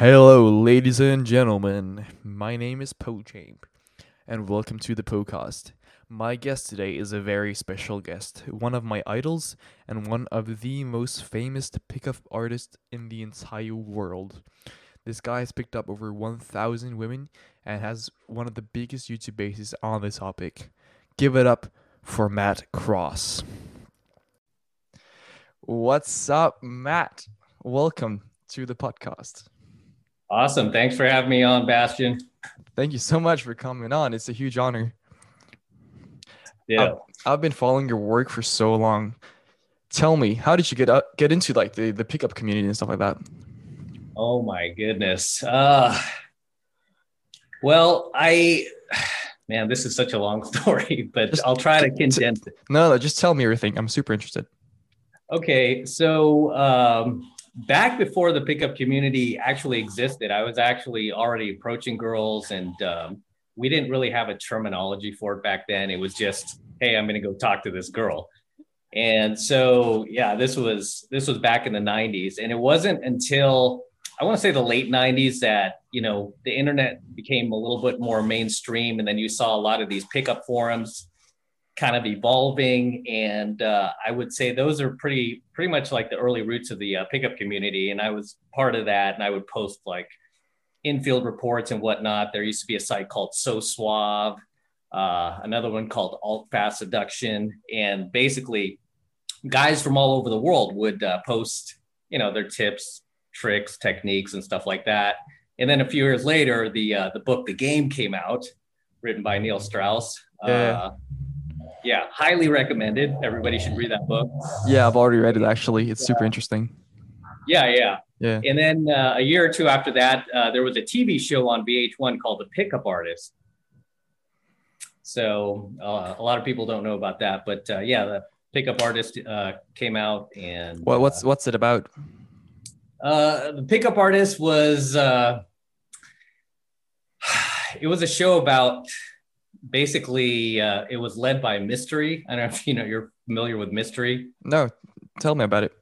Hello, ladies and gentlemen. My name is Pochamp, and welcome to the podcast. My guest today is a very special guest, one of my idols, and one of the most famous pickup artists in the entire world. This guy has picked up over 1,000 women and has one of the biggest YouTube bases on the topic. Give it up for Matt Cross. What's up, Matt? Welcome to the podcast. Awesome. Thanks for having me on, Bastian. Thank you so much for coming on. It's a huge honor. Yeah. I've, I've been following your work for so long. Tell me, how did you get up, get into like the, the pickup community and stuff like that? Oh my goodness. Uh, well, I, man, this is such a long story, but Just I'll try to condense it. No, no, just tell me everything. I'm super interested. Okay. So, um, back before the pickup community actually existed, I was actually already approaching girls and, um, we didn't really have a terminology for it back then. It was just, hey, I'm going to go talk to this girl. And so, yeah, this was this was back in the 90s, and it wasn't until I want to say the late 90s that you know the internet became a little bit more mainstream, and then you saw a lot of these pickup forums kind of evolving. And uh, I would say those are pretty pretty much like the early roots of the uh, pickup community, and I was part of that, and I would post like infield reports and whatnot. There used to be a site called So Suave, uh, another one called Alt Fast Seduction, and basically, guys from all over the world would uh, post, you know, their tips, tricks, techniques, and stuff like that. And then a few years later, the uh, the book The Game came out, written by Neil Strauss. Yeah. Yeah, highly recommended. Everybody should read that book. Yeah, I've already read it actually. It's super interesting. Yeah, yeah. Yeah. And then uh, a year or two after that, uh, there was a TV show on VH1 called The Pickup Artist. So uh, a lot of people don't know about that, but uh, yeah, the Pickup Artist uh, came out, and What, what's what's it about? uh, the Pickup Artist was uh, it was a show about basically uh, it was led by Mystery. I don't know if you know you're familiar with Mystery. No, tell me about it.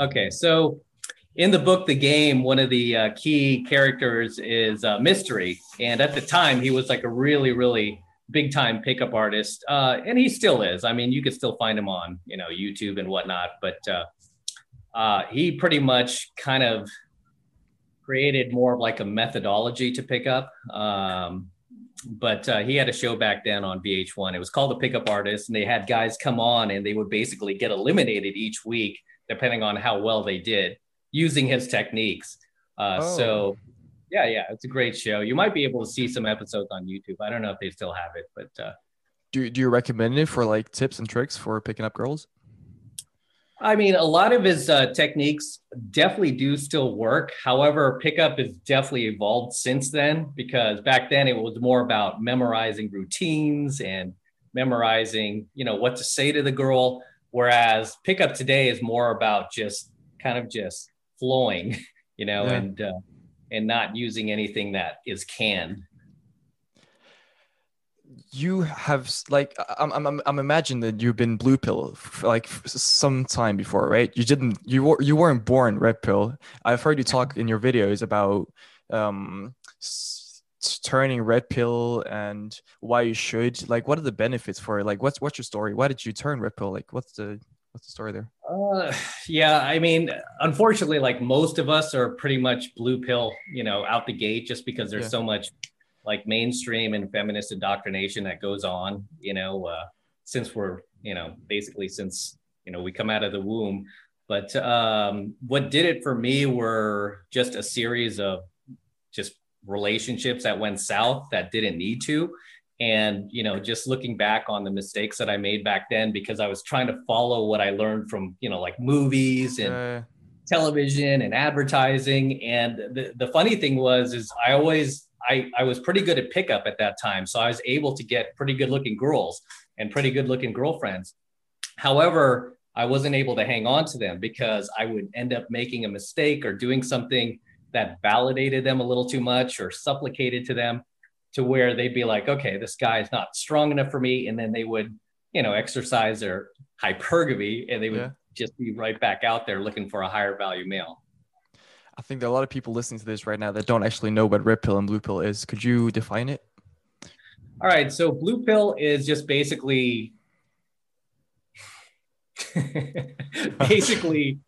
Okay, so in the book, The Game, one of the uh, key characters is uh, Mystery. And at the time, he was like a really, really big time pickup artist. Uh, and he still is. I mean, you can still find him on, you know, YouTube and whatnot. But uh, uh, he pretty much kind of created more of like a methodology to pick up. Um, but uh, he had a show back then on VH1. It was called The Pickup Artist. And they had guys come on and they would basically get eliminated each week, depending on how well they did using his techniques. Uh, Oh. So, yeah, yeah, it's a great show. You might be able to see some episodes on YouTube. I don't know if they still have it, but uh, Do do you recommend it for like tips and tricks for picking up girls? I mean, a lot of his uh, techniques definitely do still work. However, pickup has definitely evolved since then because back then it was more about memorizing routines and memorizing, you know, what to say to the girl. Whereas pickup today is more about just kind of just flowing, you know, Yeah. and uh, and not using anything that is canned. You have like I'm I'm I'm- I'm imagining that you've been blue pill f- like some time before, right? You didn't you were you weren't born red pill. I've heard you talk in your videos about um turning red pill and why you should. Like, what are the benefits for it? Like, what's what's your story? Why did you turn red pill? Like, what's the what's the story there? Uh, yeah, I mean, unfortunately, like most of us are pretty much blue pill, you know, out the gate just because there's Yeah. so much like mainstream and feminist indoctrination that goes on, you know, uh, since we're, you know, basically since, you know, we come out of the womb. But um, what did it for me were just a series of just relationships that went south that didn't need to. And you know just looking back on the mistakes that i made back then because i was trying to follow what i learned from you know like movies and Uh, television and advertising. And the, the funny thing was is i always I, I was pretty good at pickup at that time so i was able to get pretty good looking girls and pretty good looking girlfriends however i wasn't able to hang on to them because i would end up making a mistake or doing something that validated them a little too much or supplicated to them to where they'd be like okay this guy is not strong enough for me and then they would you know exercise their hypergamy and they would Yeah. just be right back out there looking for a higher value male I think there are a lot of people listening to this right now that don't actually know what red pill and blue pill is. Could you define it? All right. So blue pill is just basically basically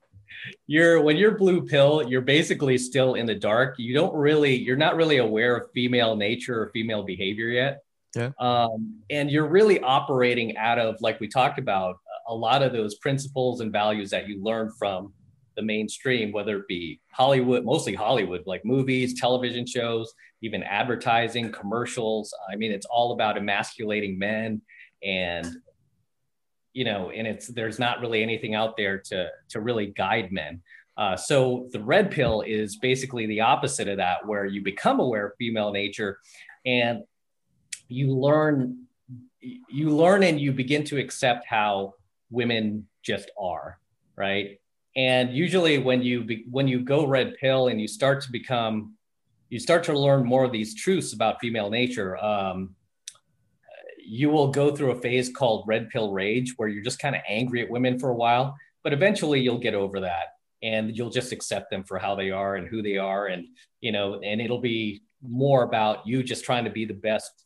you're when you're blue pill you're basically still in the dark you don't really you're not really aware of female nature or female behavior yet yeah um, and you're really operating out of like we talked about a lot of those principles and values that you learn from the mainstream whether it be hollywood mostly hollywood like movies television shows even advertising commercials i mean it's all about emasculating men and you know, and it's there's not really anything out there to to really guide men. Uh, so the red pill is basically the opposite of that, where you become aware of female nature, and you learn you learn and you begin to accept how women just are, right? And usually when you be, when you go red pill and you start to become you start to learn more of these truths about female nature. Um, you will go through a phase called red pill rage where you're just kind of angry at women for a while, but eventually you'll get over that and you'll just accept them for how they are and who they are. And, you know, and it'll be more about you just trying to be the best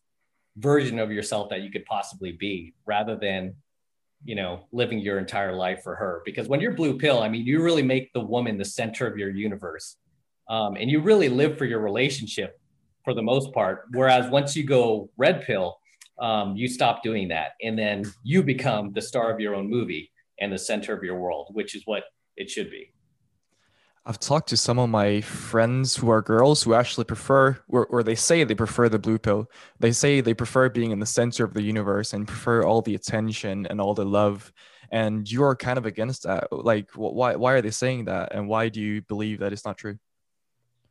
version of yourself that you could possibly be rather than, you know, living your entire life for her. Because when you're blue pill, I mean, you really make the woman the center of your universe. Um, and you really live for your relationship for the most part. Whereas once you go red pill, um, you stop doing that and then you become the star of your own movie and the center of your world which is what it should be i've talked to some of my friends who are girls who actually prefer or, or they say they prefer the blue pill. They say they prefer being in the center of the universe and prefer all the attention and all the love. And you are kind of against that. Like why, why are they saying that? And why do you believe that it's not true?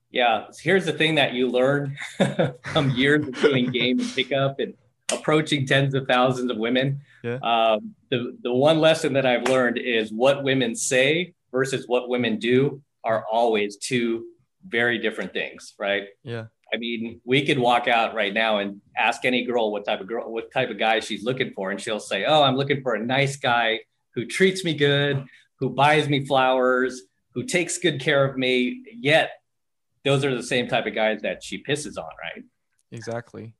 Yeah here's the thing that you learn from years of doing game and pickup and approaching tens of thousands of women. Yeah. Um, the the one lesson that I've learned is what women say versus what women do are always two very different things, right? Yeah. I mean, we could walk out right now and ask any girl what type of girl, what type of guy she's looking for, and she'll say, "Oh, I'm looking for a nice guy who treats me good, who buys me flowers, who takes good care of me." Yet, those are the same type of guys that she pisses on, right? Exactly.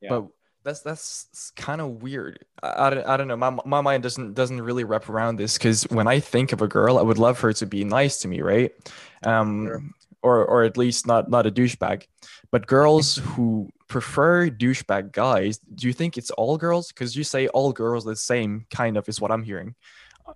Yeah. But that's that's kind of weird. I, I, I don't know. My, my mind doesn't doesn't really wrap around this because when I think of a girl, I would love her to be nice to me, right? Um, sure. or or at least not not a douchebag. But girls who prefer douchebag guys, do you think it's all girls? Because you say all girls the same, kind of, is what I'm hearing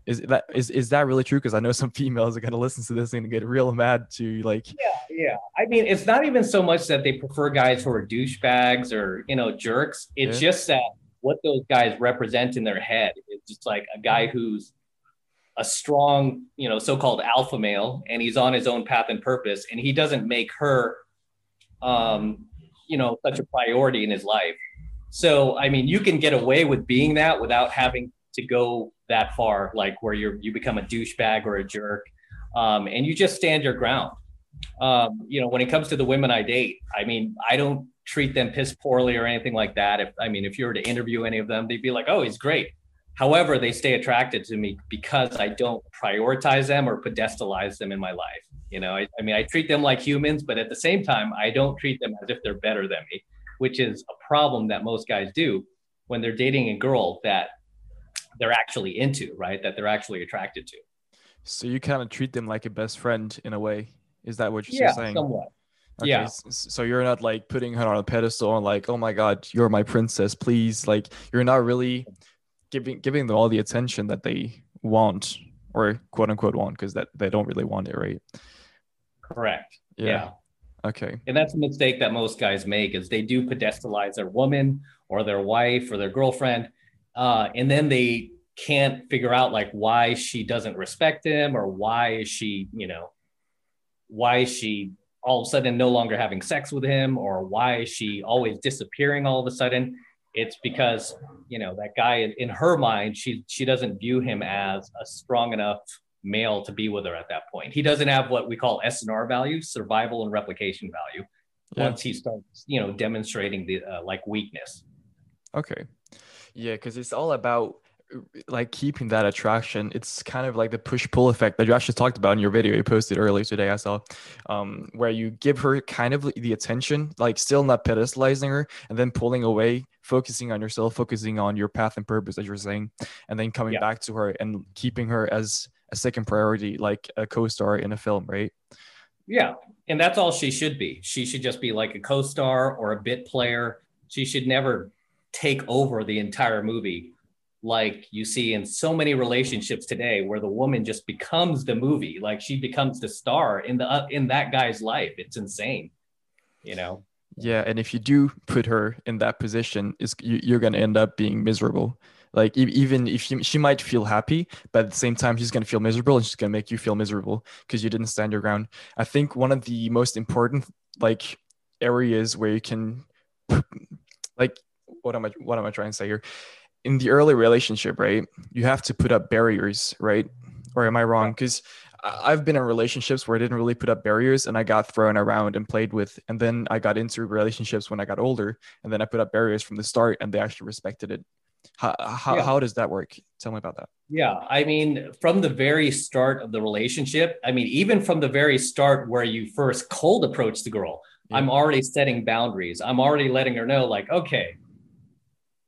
is that is is that really true? Because i know some females are going to listen to this and get real mad to like yeah yeah. I mean it's not even so much that they prefer guys who are douchebags or you know jerks. It's yeah. just that what those guys represent in their head is just like a guy who's a strong you know so-called alpha male and he's on his own path and purpose and he doesn't make her um you know such a priority in his life. So i mean you can get away with being that without having to go that far, like where you you become a douchebag or a jerk, um, and you just stand your ground. Um, you know, when it comes to the women I date, I mean, I don't treat them piss poorly or anything like that. If I mean, if you were to interview any of them, they'd be like, "Oh, he's great." However, they stay attracted to me because I don't prioritize them or pedestalize them in my life. You know, I, I mean, I treat them like humans, but at the same time, I don't treat them as if they're better than me, which is a problem that most guys do when they're dating a girl that they're actually into, right? That they're actually attracted to. So you kind of treat them like a best friend in a way. Is that what you're yeah, saying? Somewhat. Okay, yeah. So you're not like putting her on a pedestal and like, oh my God, you're my princess, please. Like you're not really giving giving them all the attention that they want or quote unquote want because that they don't really want it, right? Correct. Yeah. yeah. Okay. And that's a mistake that most guys make is they do pedestalize their woman or their wife or their girlfriend uh, and then they can't figure out like why she doesn't respect him or why is she you know why is she all of a sudden no longer having sex with him or why is she always disappearing all of a sudden? It's because you know that guy in her mind she she doesn't view him as a strong enough male to be with her at that point. He doesn't have what we call snr value survival and replication value yeah. once he starts you know demonstrating the uh, like weakness. Okay yeah, because it's all about like keeping that attraction. It's kind of like the push pull effect that you actually talked about in your video you posted earlier today i saw um, where you give her kind of the attention like still not pedestalizing her and then pulling away focusing on yourself focusing on your path and purpose as you're saying and then coming yeah. back to her and keeping her as a second priority like a co-star in a film right? Yeah and that's all she should be. She should just be like a co-star or a bit player. She should never take over the entire movie like you see in so many relationships today where the woman just becomes the movie like she becomes the star in the uh, in that guy's life. It's insane you know? Yeah and if you do put her in that position is you, are going to end up being miserable. Like even if she, she might feel happy but at the same time she's going to feel miserable and she's going to make you feel miserable because you didn't stand your ground. I think one of the most important like areas where you can like what am i what am i trying to say here in the early relationship, right, you have to put up barriers, right? Or am I wrong? Because I've been in relationships where I didn't really put up barriers and I got thrown around and played with. And then I got into relationships when I got older and then I put up barriers from the start and they actually respected it. How, how, yeah. how does that work? Tell me about that. Yeah. I mean, from the very start of the relationship, I mean, even from the very start where you first cold approach the girl, yeah. I'm already setting boundaries. I'm already letting her know, like, okay,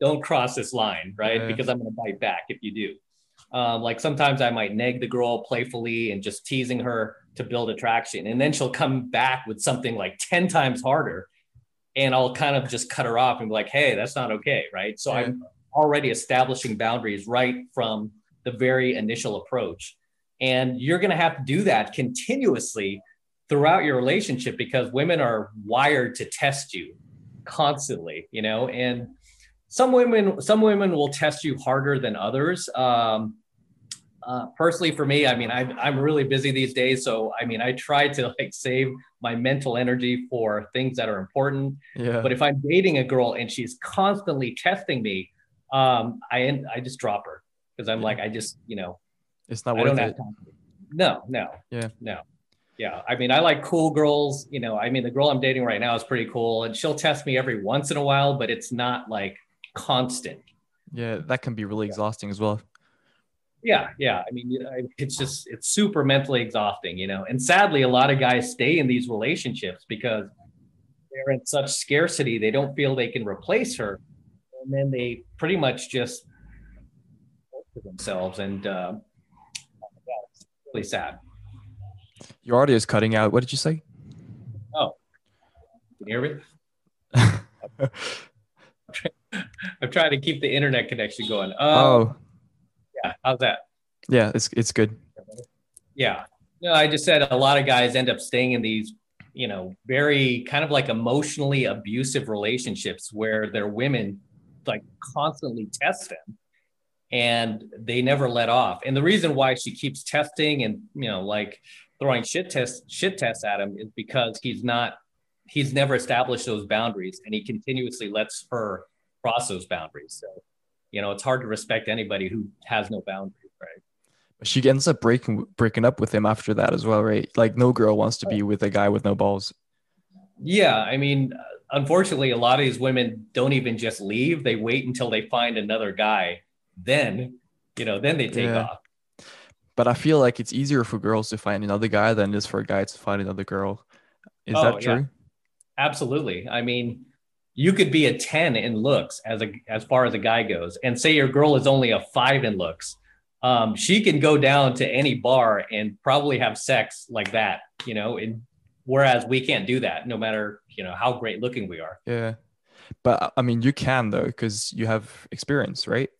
don't cross this line, right? Yeah. Because I'm going to bite back if you do. Um, like sometimes I might nag the girl playfully and just teasing her to build attraction. And then she'll come back with something like 10 times harder. And I'll kind of just cut her off and be like, hey, that's not okay. Right. So yeah. I'm already establishing boundaries right from the very initial approach. And you're going to have to do that continuously throughout your relationship because women are wired to test you constantly, you know, and some women some women will test you harder than others. Um, uh, personally for me i mean I'm, I'm really busy these days. So i mean i try to like save my mental energy for things that are important. Yeah. but if i'm dating a girl and she's constantly testing me um, i i just drop her because i'm yeah. like i just you know it's not worth it. no no. Yeah. No. Yeah. I mean i like cool girls you know. I mean the girl i'm dating right now is pretty cool and she'll test me every once in a while but it's not like constant. Yeah, that can be really exhausting as well. Yeah, yeah. I mean, it's just it's super mentally exhausting, you know. And sadly, a lot of guys stay in these relationships because they're in such scarcity, they don't feel they can replace her, and then they pretty much just for themselves, and uh, yeah, it's really sad. Your audio is cutting out. What did you say? Oh, can you hear me? I'm trying to keep the internet connection going. Um, oh, yeah. How's that? Yeah, it's it's good. Yeah. No, I just said a lot of guys end up staying in these, you know, very kind of like emotionally abusive relationships where their women like constantly test them and they never let off. And the reason why she keeps testing and you know like throwing shit test shit tests at him is because he's not he's never established those boundaries and he continuously lets her cross those boundaries. So, you know, it's hard to respect anybody who has no boundaries, right? But She ends up breaking breaking up with him after that as well, right? Like no girl wants to be with a guy with no balls. Yeah, I mean, unfortunately, a lot of these women don't even just leave; they wait until they find another guy. Then, you know, then they take yeah. off. But I feel like it's easier for girls to find another guy than it is for a guy to find another girl. Is oh, that true? Yeah. Absolutely. I mean, you could be a 10 in looks as a as far as a guy goes. And say your girl is only a 5 in looks um, she can go down to any bar and probably have sex like that you know and whereas we can't do that no matter you know how great looking we are. Yeah. But i mean you can though because you have experience right?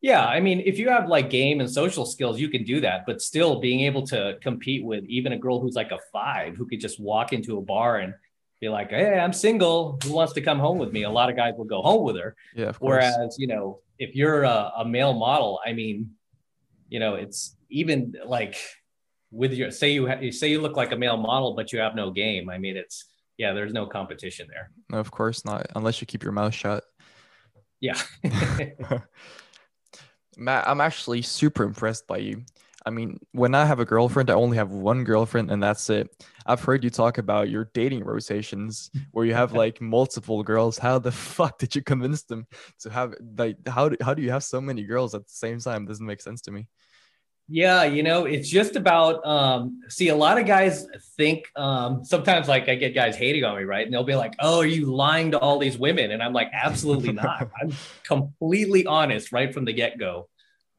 Yeah i mean if you have like game and social skills you can do that. But still being able to compete with even a girl who's like a five who could just walk into a bar and be like, hey, I'm single. Who wants to come home with me? A lot of guys will go home with her. Yeah. Whereas, you know, if you're a, a, male model, I mean, you know, it's even like with your say you ha- say you look like a male model, but you have no game. I mean, it's yeah, there's no competition there. No, of course not, unless you keep your mouth shut. Yeah. Matt, I'm actually super impressed by you. I mean, when I have a girlfriend, I only have one girlfriend and that's it. I've heard you talk about your dating rotations where you have like multiple girls. How the fuck did you convince them to have like how do, how do you have so many girls at the same time? Doesn't make sense to me. Yeah, you know, it's just about um see a lot of guys think um sometimes like I get guys hating on me, right? And they'll be like, "Oh, are you lying to all these women?" And I'm like, "Absolutely not. I'm completely honest right from the get-go."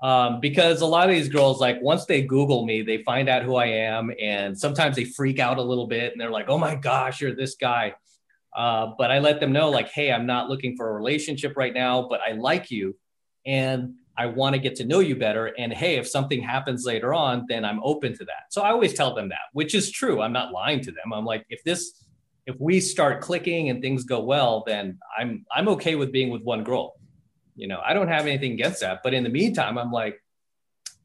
Um, because a lot of these girls, like once they Google me, they find out who I am, and sometimes they freak out a little bit, and they're like, "Oh my gosh, you're this guy." Uh, but I let them know, like, "Hey, I'm not looking for a relationship right now, but I like you, and I want to get to know you better. And hey, if something happens later on, then I'm open to that. So I always tell them that, which is true. I'm not lying to them. I'm like, if this, if we start clicking and things go well, then I'm I'm okay with being with one girl. You know, I don't have anything against that. But in the meantime, I'm like,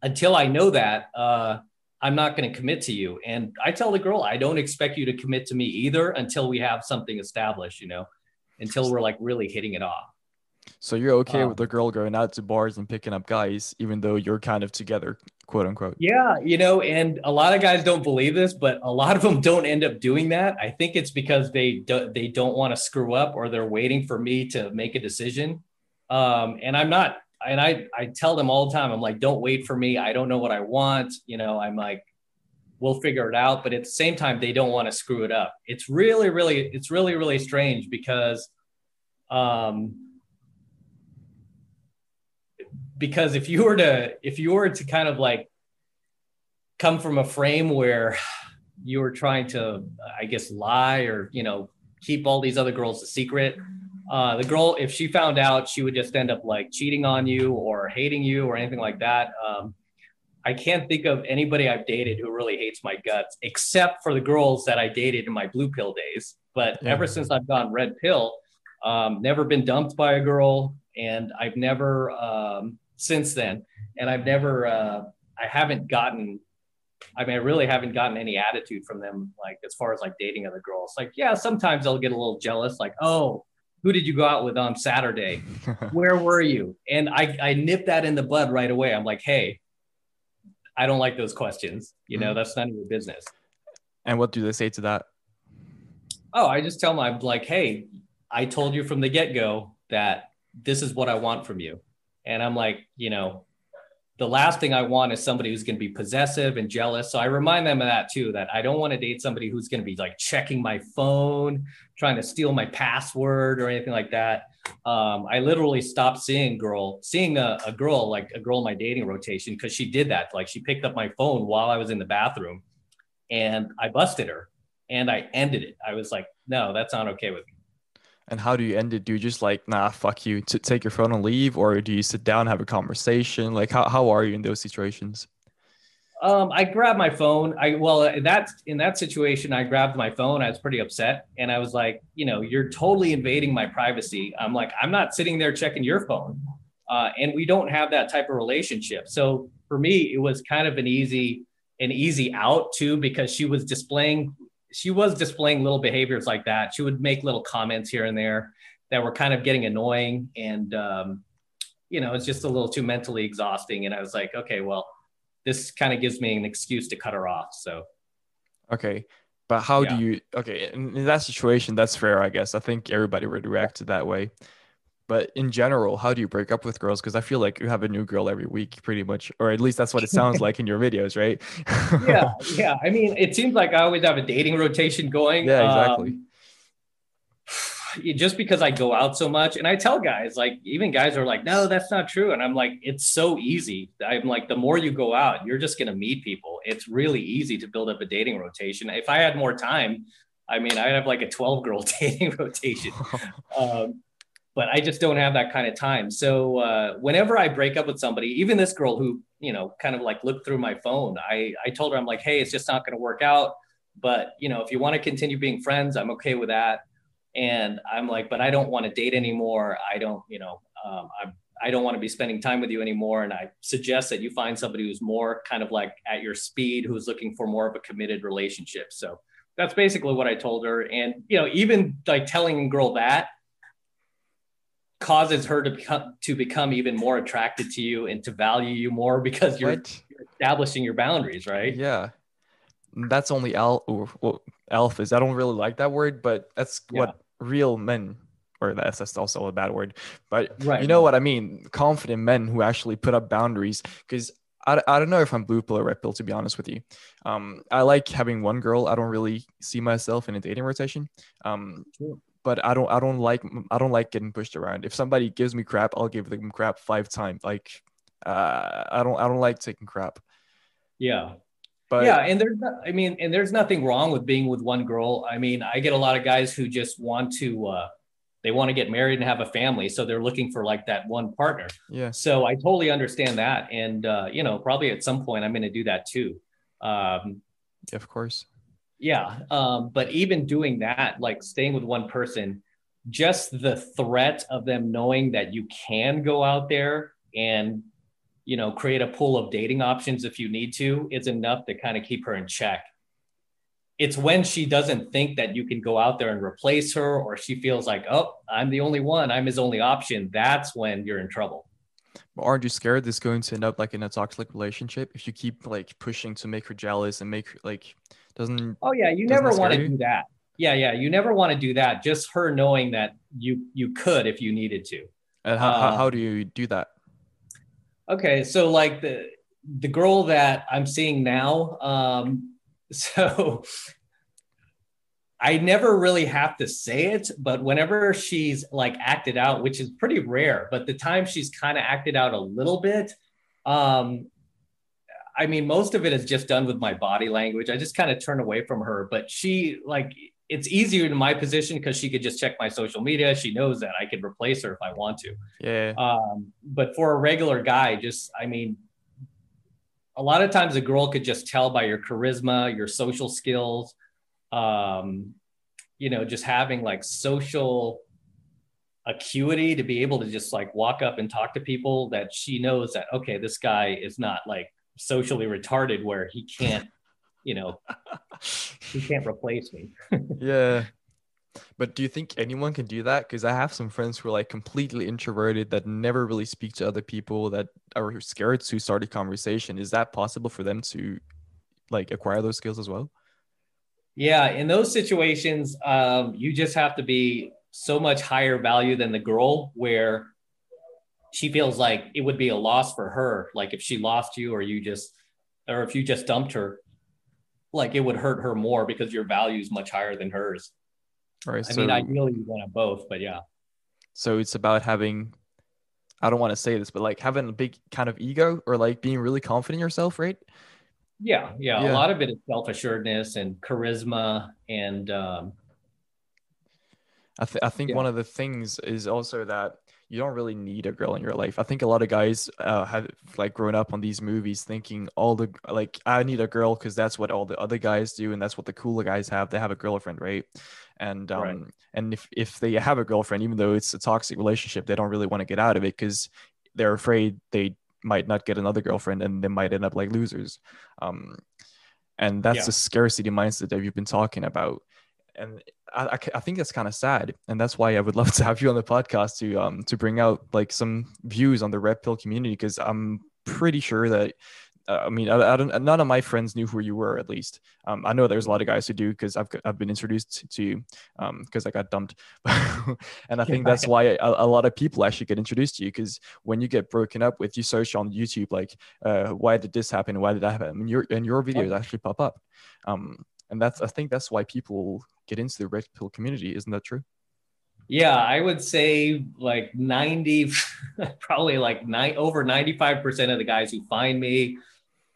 until I know that, uh, I'm not going to commit to you. And I tell the girl, I don't expect you to commit to me either until we have something established. You know, until we're like really hitting it off. So you're okay um, with the girl going out to bars and picking up guys, even though you're kind of together, quote unquote. Yeah, you know, and a lot of guys don't believe this, but a lot of them don't end up doing that. I think it's because they do, they don't want to screw up or they're waiting for me to make a decision. Um, and I'm not, and I I tell them all the time, I'm like, don't wait for me. I don't know what I want. You know, I'm like, we'll figure it out. But at the same time, they don't want to screw it up. It's really, really, it's really, really strange because. Um, because if you were to if you were to kind of like come from a frame where you were trying to i guess lie or you know keep all these other girls a secret uh, the girl if she found out she would just end up like cheating on you or hating you or anything like that um, i can't think of anybody i've dated who really hates my guts except for the girls that i dated in my blue pill days but yeah. ever since i've gone red pill um, never been dumped by a girl and i've never um, since then, and I've never, uh, I haven't gotten. I mean, I really haven't gotten any attitude from them, like as far as like dating other girls. Like, yeah, sometimes they'll get a little jealous, like, oh, who did you go out with on Saturday? Where were you? And I, I nip that in the bud right away. I'm like, hey, I don't like those questions. You know, mm-hmm. that's none of your business. And what do they say to that? Oh, I just tell them, I'm like, hey, I told you from the get go that this is what I want from you. And I'm like, you know, the last thing I want is somebody who's going to be possessive and jealous. So I remind them of that too, that I don't want to date somebody who's going to be like checking my phone, trying to steal my password or anything like that. Um, I literally stopped seeing girl, seeing a, a girl, like a girl in my dating rotation, because she did that. Like she picked up my phone while I was in the bathroom and I busted her and I ended it. I was like, no, that's not okay with me. And how do you end it? Do you just like, nah, fuck you, to take your phone and leave, or do you sit down, have a conversation? Like, how, how are you in those situations? Um, I grabbed my phone. I well, in that in that situation, I grabbed my phone. I was pretty upset, and I was like, you know, you're totally invading my privacy. I'm like, I'm not sitting there checking your phone, uh, and we don't have that type of relationship. So for me, it was kind of an easy an easy out too because she was displaying she was displaying little behaviors like that. She would make little comments here and there that were kind of getting annoying, and um, you know, it's just a little too mentally exhausting. And I was like, okay, well, this kind of gives me an excuse to cut her off. So, okay. But how yeah. do you okay in, in that situation? That's fair, I guess. I think everybody would react to that way. But in general, how do you break up with girls? Because I feel like you have a new girl every week, pretty much, or at least that's what it sounds like in your videos, right? yeah, yeah. I mean, it seems like I always have a dating rotation going. Yeah, exactly. Um, just because I go out so much, and I tell guys, like even guys are like, "No, that's not true," and I'm like, "It's so easy." I'm like, the more you go out, you're just gonna meet people. It's really easy to build up a dating rotation. If I had more time, I mean, I'd have like a 12 girl dating rotation. um, but I just don't have that kind of time. So uh, whenever I break up with somebody, even this girl who you know kind of like looked through my phone, I I told her I'm like, hey, it's just not going to work out. But you know, if you want to continue being friends, I'm okay with that. And I'm like, but I don't want to date anymore. I don't, you know, um, I'm I don't want to be spending time with you anymore. And I suggest that you find somebody who's more kind of like at your speed, who's looking for more of a committed relationship. So that's basically what I told her. And, you know, even like telling a girl that causes her to become to become even more attracted to you and to value you more because you're establishing your boundaries, right? Yeah. That's only al- or, well, alphas. I don't really like that word, but that's Yeah. what real men, or that's, that's also a bad word, but Right. you know what I mean? Confident men who actually put up boundaries. Because I, I don't know if I'm blue pill or red pill, to be honest with you. Um, I like having one girl. I don't really see myself in a dating rotation. Um, Sure. But I don't I don't like I don't like getting pushed around. If somebody gives me crap, I'll give them crap five times. Like uh, I don't I don't like taking crap. Yeah. But yeah, and there's not, I mean, and there's nothing wrong with being with one girl. I mean, I get a lot of guys who just want to uh they want to get married and have a family, so they're looking for like that one partner. yeah, So I totally understand that, and uh, you know, probably at some point I'm going to do that too. Um, of course. Yeah, um, but even doing that, like staying with one person, just the threat of them knowing that you can go out there and you know create a pool of dating options if you need to is enough to kind of keep her in check. It's when she doesn't think that you can go out there and replace her, or she feels like, oh, I'm the only one, I'm his only option. That's when you're in trouble. But aren't you scared this is going to end up like in a toxic relationship if you keep like pushing to make her jealous and make like doesn't Oh yeah, you never want to do that. Yeah, yeah, you never want to do that. Just her knowing that you you could if you needed to. and how, how, Uh, how do you do that? Okay, so like the the girl that I'm seeing now, um, so I never really have to say it, but whenever she's like acted out, which is pretty rare, but the time she's kind of acted out a little bit, um, I mean, most of it is just done with my body language. I just kind of turn away from her, but she like it's easier in my position because she could just check my social media. She knows that I could replace her if I want to. Yeah, Um, but for a regular guy, just I mean, a lot of times a girl could just tell by your charisma, your social skills, um, you know, just having like social acuity to be able to just like walk up and talk to people that she knows that okay, this guy is not like socially retarded where he can't, you know, he can't replace me. yeah. But do you think anyone can do that? Because I have some friends who are like completely introverted that never really speak to other people that are scared to start a conversation. Is that possible for them to like acquire those skills as well? Yeah, in those situations, um, you just have to be so much higher value than the girl, where she feels like it would be a loss for her. Like if she lost you, or you just, or if you just dumped her, like it would hurt her more because your value is much higher than hers. Right. I so, mean, ideally you want to both, but yeah. so it's about having, I don't want to say this, but like having a big kind of ego or like being really confident in yourself, right? Yeah, yeah, Yeah. A lot of it is self assuredness and charisma, and um, I, th- I think Yeah. one of the things is also that you don't really need a girl in your life. I think a lot of guys uh, have like grown up on these movies thinking all the like I need a girl because that's what all the other guys do and that's what the cooler guys have. They have a girlfriend, right? And um Right. and if if they have a girlfriend, even though it's a toxic relationship, they don't really want to get out of it because they're afraid they might not get another girlfriend and they might end up like losers. Um, and that's Yeah. the scarcity mindset that you've been talking about and I, I I think that's kind of sad and that's why i would love to have you on the podcast to um to bring out like some views on the red pill community because i'm pretty sure that uh, I mean, I, I don't. None of my friends knew who you were. At least, um, I know there's a lot of guys who do because I've I've been introduced to you because I got dumped, and I think that's why a, a lot of people actually get introduced to you because when you get broken up with, you search on YouTube like, uh, why did this happen? Why did that happen? And your and your videos actually pop up, um, and that's I think that's why people get into the red pill community. Isn't that true? Yeah, I would say like 90, probably like nine, over 95% of the guys who find me,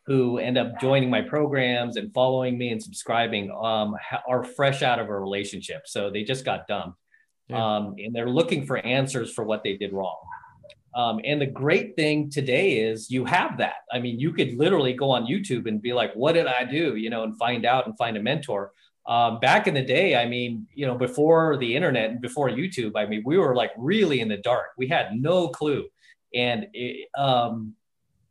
who end up joining my programs and following me and subscribing um, are fresh out of a relationship. So they just got dumped. Yeah. Um, and they're looking for answers for what they did wrong. Um, and the great thing today is you have that. I mean, you could literally go on YouTube and be like, what did I do? You know, and find out and find a mentor um, back in the day, I mean, you know, before the internet and before YouTube, I mean, we were like really in the dark. We had no clue, and it, um,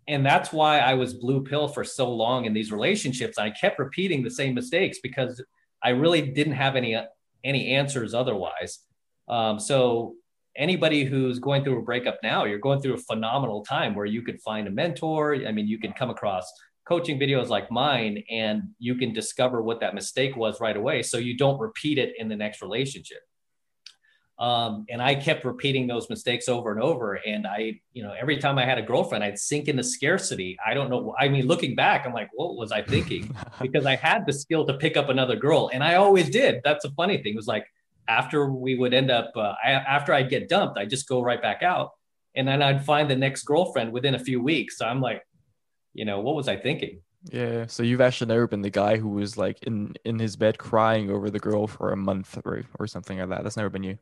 and that's why I was blue pill for so long in these relationships. I kept repeating the same mistakes because I really didn't have any any answers otherwise. Um, so anybody who's going through a breakup now, you're going through a phenomenal time where you could find a mentor. I mean, you can come across coaching videos like mine and you can discover what that mistake was right away so you don't repeat it in the next relationship. Um, and i kept repeating those mistakes over and over. And i you know every time i had a girlfriend i'd sink into scarcity. I don't know i mean looking back i'm like what was i thinking? Because i had the skill to pick up another girl. And i always did. That's a funny thing. It was like after we would end up uh, I, after i'd get dumped I'd just go right back out and then i'd find the next girlfriend within a few weeks so i'm like you know, what was I thinking? Yeah. So you've actually never been the guy who was like in in his bed crying over the girl for a month or or something like that. That's never been you.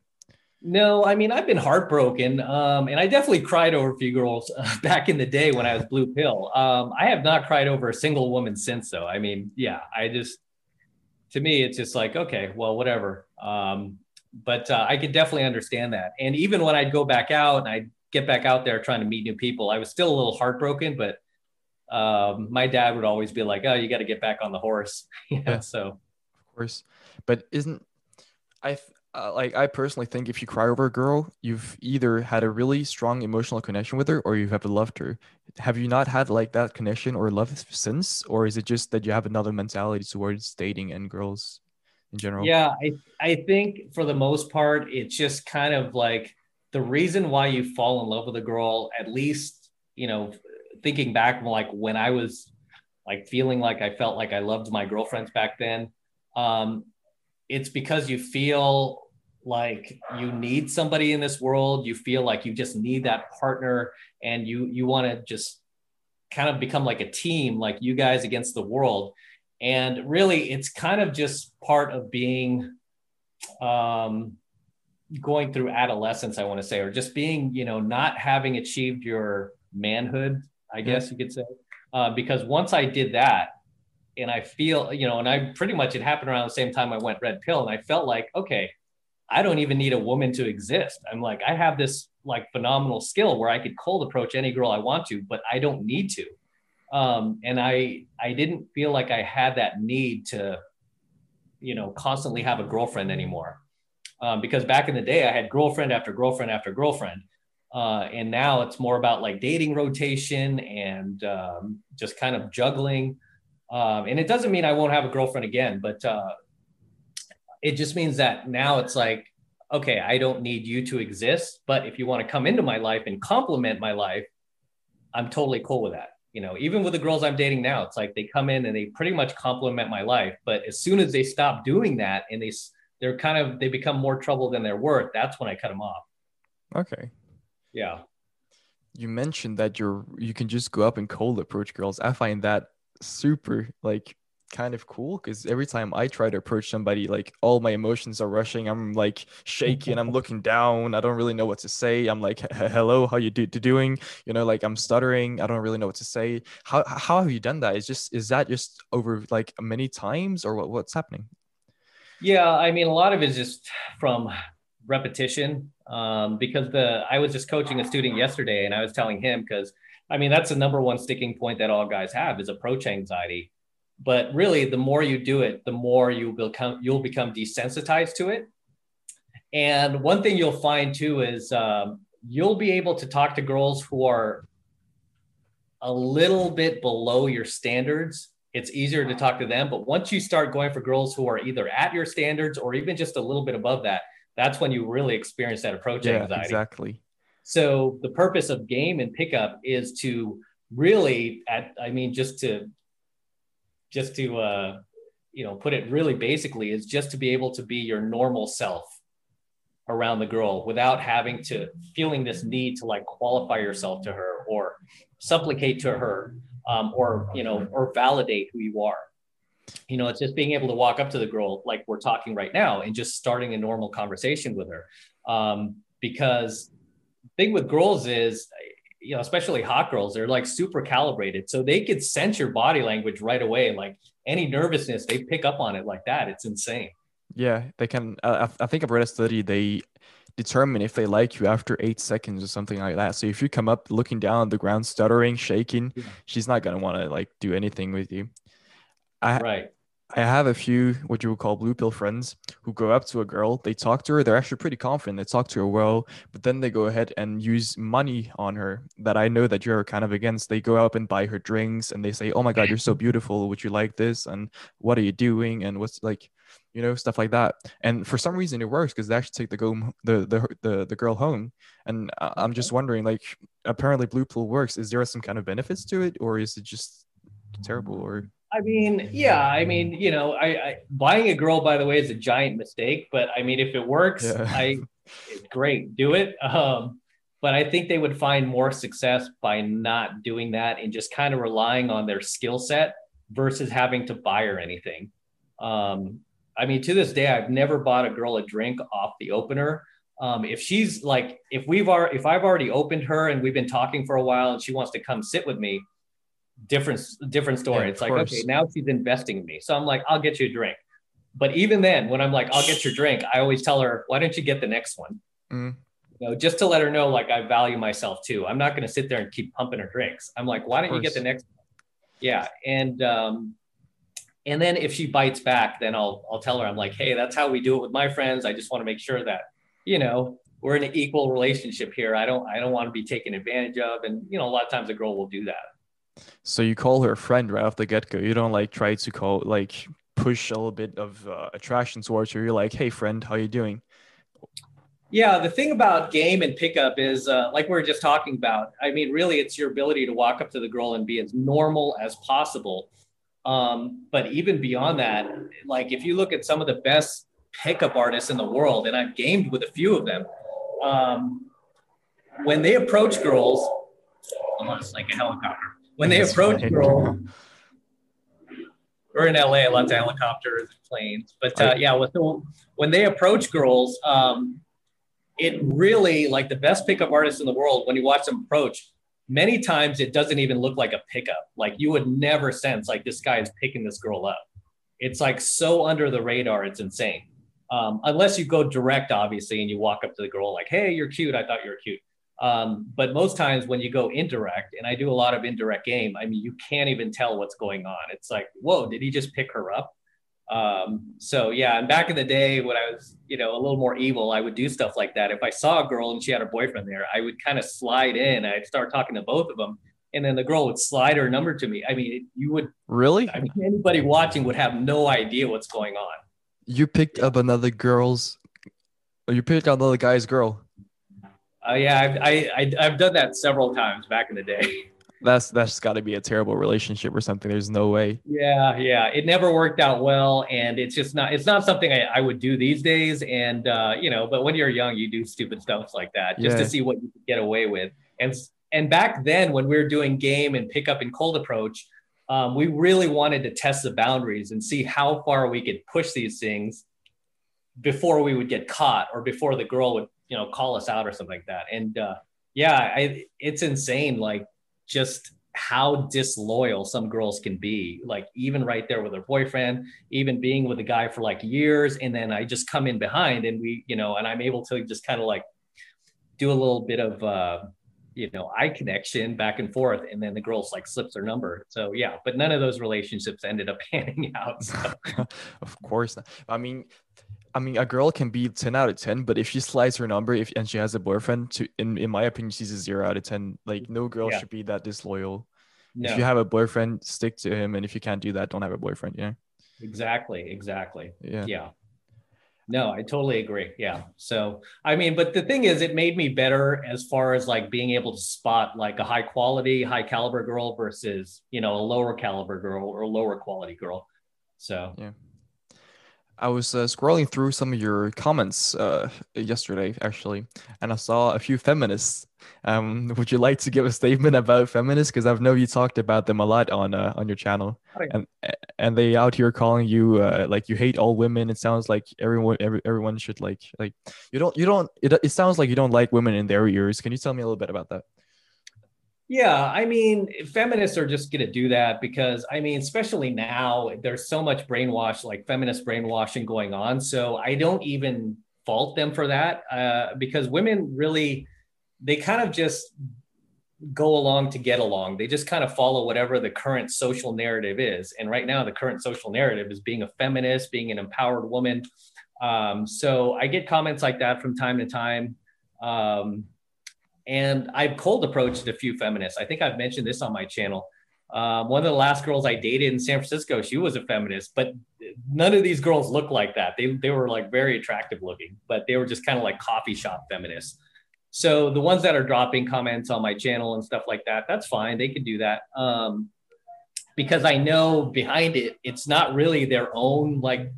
No, I mean I've been heartbroken, um, and I definitely cried over a few girls uh, back in the day when I was blue pill. Um, I have not cried over a single woman since, though. I mean, yeah, I just to me it's just like okay, well, whatever. Um, but uh, I could definitely understand that. And even when I'd go back out and I'd get back out there trying to meet new people, I was still a little heartbroken, but um, my dad would always be like, "Oh, you got to get back on the horse." yeah, yeah, so of course, but isn't I uh, like I personally think if you cry over a girl, you've either had a really strong emotional connection with her or you have loved her. Have you not had like that connection or love since, or is it just that you have another mentality towards dating and girls in general? Yeah, I I think for the most part, it's just kind of like the reason why you fall in love with a girl, at least you know thinking back like when I was like feeling like I felt like I loved my girlfriends back then, um, it's because you feel like you need somebody in this world. You feel like you just need that partner, and you you want to just kind of become like a team, like you guys against the world. And really, it's kind of just part of being um, going through adolescence, I want to say, or just being, you know, not having achieved your manhood I guess you could say. Uh, because once I did that, and I feel, you know, and I pretty much it happened around the same time I went red pill, and I felt like, okay, I don't even need a woman to exist. I'm like, I have this like phenomenal skill where I could cold approach any girl I want to, but I don't need to. Um, and I I didn't feel like I had that need to, you know, constantly have a girlfriend anymore. Um, because back in the day, I had girlfriend after girlfriend after girlfriend. Uh, and now it's more about like dating rotation and um, just kind of juggling. Um, and it doesn't mean I won't have a girlfriend again, but uh, it just means that now it's like, okay, I don't need you to exist. But if you want to come into my life and complement my life, I'm totally cool with that. You know, even with the girls I'm dating now, it's like they come in and they pretty much complement my life. But as soon as they stop doing that and they, they're kind of, they become more trouble than they're worth, that's when I cut them off. Okay. Yeah. You mentioned that you're you can just go up and cold approach girls. I find that super like kind of cool because every time I try to approach somebody, like all my emotions are rushing. I'm like shaking. I'm looking down. I don't really know what to say. I'm like, "Hello, how you do doing?" You know, like I'm stuttering. I don't really know what to say. How how have you done that? Is just is that just over like many times or what, what's happening? Yeah, I mean, a lot of it is just from repetition um, because the I was just coaching a student yesterday and I was telling him because I mean that's the number one sticking point that all guys have is approach anxiety. But really, the more you do it, the more you become you'll become desensitized to it. And one thing you'll find too is um, you'll be able to talk to girls who are a little bit below your standards. It's easier to talk to them. But once you start going for girls who are either at your standards or even just a little bit above that, that's when you really experience that approach yeah, anxiety. Exactly. So the purpose of game and pickup is to really at I mean just to just to uh you know put it really basically is just to be able to be your normal self around the girl without having to feeling this need to like qualify yourself to her or supplicate to her um, or you know or validate who you are. You know it's just being able to walk up to the girl like we're talking right now and just starting a normal conversation with her. Um, because thing with girls is you know especially hot girls they're like super calibrated. So they could sense your body language right away like any nervousness they pick up on it like that. It's insane. Yeah they can uh, i think i've read a study they determine if they like you after eight seconds or something like that. So if you come up looking down on the ground stuttering shaking yeah. she's not going to want to like do anything with you. I, right. I have a few what you would call blue pill friends who go up to a girl, they talk to her, they're actually pretty confident, they talk to her well, but then they go ahead and use money on her that I know that you're kind of against. They go up and buy her drinks and they say, Oh my god, you're so beautiful, would you like this? And what are you doing? And what's like you know, stuff like that. And for some reason it works because they actually take the go the, the the the girl home. And I'm just wondering, like apparently blue pill works. Is there some kind of benefits to it or is it just terrible or I mean, yeah, I mean, you know, I, I, buying a girl, by the way, is a giant mistake. But I mean, if it works, yeah. I it's great, do it. Um, but I think they would find more success by not doing that and just kind of relying on their skill set versus having to buy her anything. Um, I mean, to this day, I've never bought a girl a drink off the opener. Um, if she's like, if we've already, if I've already opened her and we've been talking for a while and she wants to come sit with me, different different story. Yeah, it's like, course. okay, now she's investing in me. So I'm like, I'll get you a drink. But even then, when I'm like, I'll get your drink, I always tell her, why don't you get the next one? Mm. You know, just to let her know, like I value myself too. I'm not going to sit there and keep pumping her drinks. I'm like, why don't you get the next one? Yeah, and um, and then if she bites back, then I'll I'll tell her, I'm like, hey, that's how we do it with my friends. I just want to make sure that you know we're in an equal relationship here. I don't I don't want to be taken advantage of, and you know, a lot of times a girl will do that. So you call her a friend right off the get go. You don't like try to call like push a little bit of uh, attraction towards her. You're like, hey friend, how you doing? Yeah, the thing about game and pickup is uh, like we were just talking about. I mean, really, it's your ability to walk up to the girl and be as normal as possible. Um, but even beyond that, like if you look at some of the best pickup artists in the world, and I've gamed with a few of them, um, when they approach girls, almost like a helicopter when they approach girls, we're in LA, lots of helicopters and planes. But uh, yeah, with the, when they approach girls, um, it really like the best pickup artists in the world. When you watch them approach, many times it doesn't even look like a pickup. Like you would never sense like this guy is picking this girl up. It's like so under the radar. It's insane. Um, unless you go direct, obviously, and you walk up to the girl like, "Hey, you're cute. I thought you were cute." Um, but most times when you go indirect, and I do a lot of indirect game, I mean, you can't even tell what's going on. It's like, whoa, did he just pick her up? Um, so yeah, and back in the day when I was, you know, a little more evil, I would do stuff like that. If I saw a girl and she had a boyfriend there, I would kind of slide in. I'd start talking to both of them, and then the girl would slide her number to me. I mean, you would really. I mean, anybody watching would have no idea what's going on. You picked up another girl's. Or you picked up another guy's girl. Uh, yeah, I've, I, I, I've done that several times back in the day. That's that's got to be a terrible relationship or something. There's no way. Yeah, yeah, it never worked out well, and it's just not. It's not something I, I would do these days. And uh, you know, but when you're young, you do stupid stuff like that just yeah. to see what you can get away with. And and back then, when we were doing game and pickup and cold approach, um, we really wanted to test the boundaries and see how far we could push these things before we would get caught or before the girl would you know call us out or something like that and uh, yeah I, it's insane like just how disloyal some girls can be like even right there with their boyfriend even being with a guy for like years and then i just come in behind and we you know and i'm able to just kind of like do a little bit of uh you know eye connection back and forth and then the girl's like slips her number so yeah but none of those relationships ended up panning out so. of course not. i mean I mean, a girl can be 10 out of 10, but if she slides her number if and she has a boyfriend, to in, in my opinion, she's a zero out of 10. Like, no girl yeah. should be that disloyal. No. If you have a boyfriend, stick to him. And if you can't do that, don't have a boyfriend. Yeah. Exactly. Exactly. Yeah. Yeah. No, I totally agree. Yeah. So, I mean, but the thing is, it made me better as far as like being able to spot like a high quality, high caliber girl versus, you know, a lower caliber girl or lower quality girl. So, yeah. I was uh, scrolling through some of your comments uh, yesterday, actually, and I saw a few feminists. Um, would you like to give a statement about feminists? Because I've know you talked about them a lot on uh, on your channel, and and they out here calling you uh, like you hate all women. It sounds like everyone every, everyone should like like you don't you don't. It, it sounds like you don't like women in their ears. Can you tell me a little bit about that? Yeah, I mean, feminists are just going to do that because, I mean, especially now, there's so much brainwash, like feminist brainwashing going on. So I don't even fault them for that uh, because women really, they kind of just go along to get along. They just kind of follow whatever the current social narrative is. And right now, the current social narrative is being a feminist, being an empowered woman. Um, so I get comments like that from time to time. Um, and I've cold approached a few feminists. I think I've mentioned this on my channel. Um, one of the last girls I dated in San Francisco, she was a feminist, but none of these girls looked like that. They, they were like very attractive looking, but they were just kind of like coffee shop feminists. So the ones that are dropping comments on my channel and stuff like that, that's fine. They can do that. Um, because I know behind it, it's not really their own like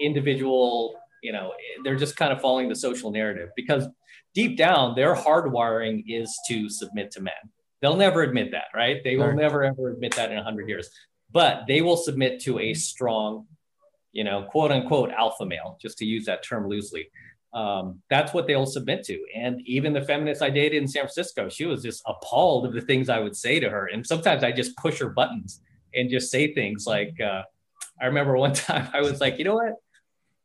individual, you know, they're just kind of following the social narrative because deep down, their hardwiring is to submit to men. They'll never admit that, right? They will right. never ever admit that in a hundred years, but they will submit to a strong, you know, quote unquote alpha male, just to use that term loosely. Um, that's what they'll submit to. And even the feminist I dated in San Francisco, she was just appalled of the things I would say to her. And sometimes I just push her buttons and just say things like, uh, I remember one time I was like, you know what?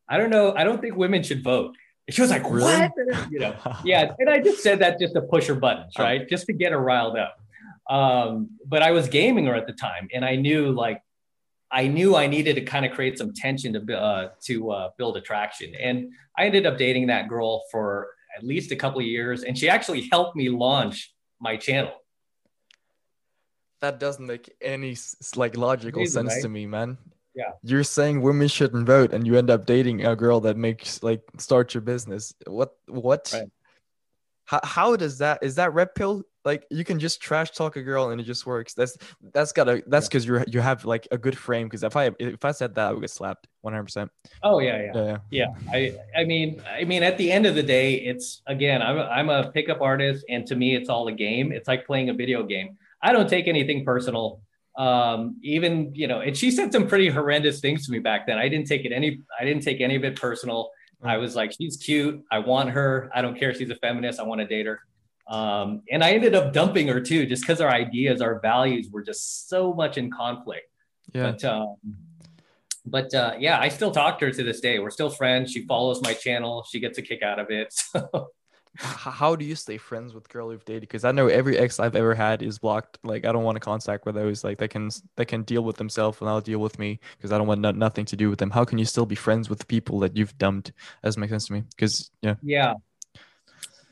I don't know. I don't think women should vote. And she was like, really? what? You know, yeah. And I just said that just to push her buttons, oh. right? Just to get her riled up. Um, but I was gaming her at the time and I knew like, I knew I needed to kind of create some tension to, uh, to uh, build attraction. And I ended up dating that girl for at least a couple of years. And she actually helped me launch my channel. That doesn't make any like logical Amazing, sense right? to me, man yeah. You're saying women shouldn't vote and you end up dating a girl that makes like start your business. What what? Right. how, how does that is that red pill? Like you can just trash talk a girl and it just works. That's that's gotta that's because yeah. you're you have like a good frame. Because if i if i said that i would get slapped 100% oh yeah, yeah. Yeah yeah. I i mean i mean at the end of the day it's again i'm a, i'm a pickup artist and to me it's all a game. It's like playing a video game. I don't take anything personal um, even you know, and she said some pretty horrendous things to me back then. I didn't take it any, I didn't take any of it personal. I was like, she's cute. I want her. I don't care if she's a feminist. I want to date her. Um, and I ended up dumping her too, just because our ideas, our values were just so much in conflict. Yeah. But, um, but uh, yeah, I still talk to her to this day. We're still friends. She follows my channel. She gets a kick out of it. So how do you stay friends with girl you've dated? Because I know every ex I've ever had is blocked. Like I don't want to contact with those. Like they can they can deal with themselves and I'll deal with me because I don't want no, nothing to do with them. How can you still be friends with people that you've dumped? As makes sense to me. Because yeah. Yeah.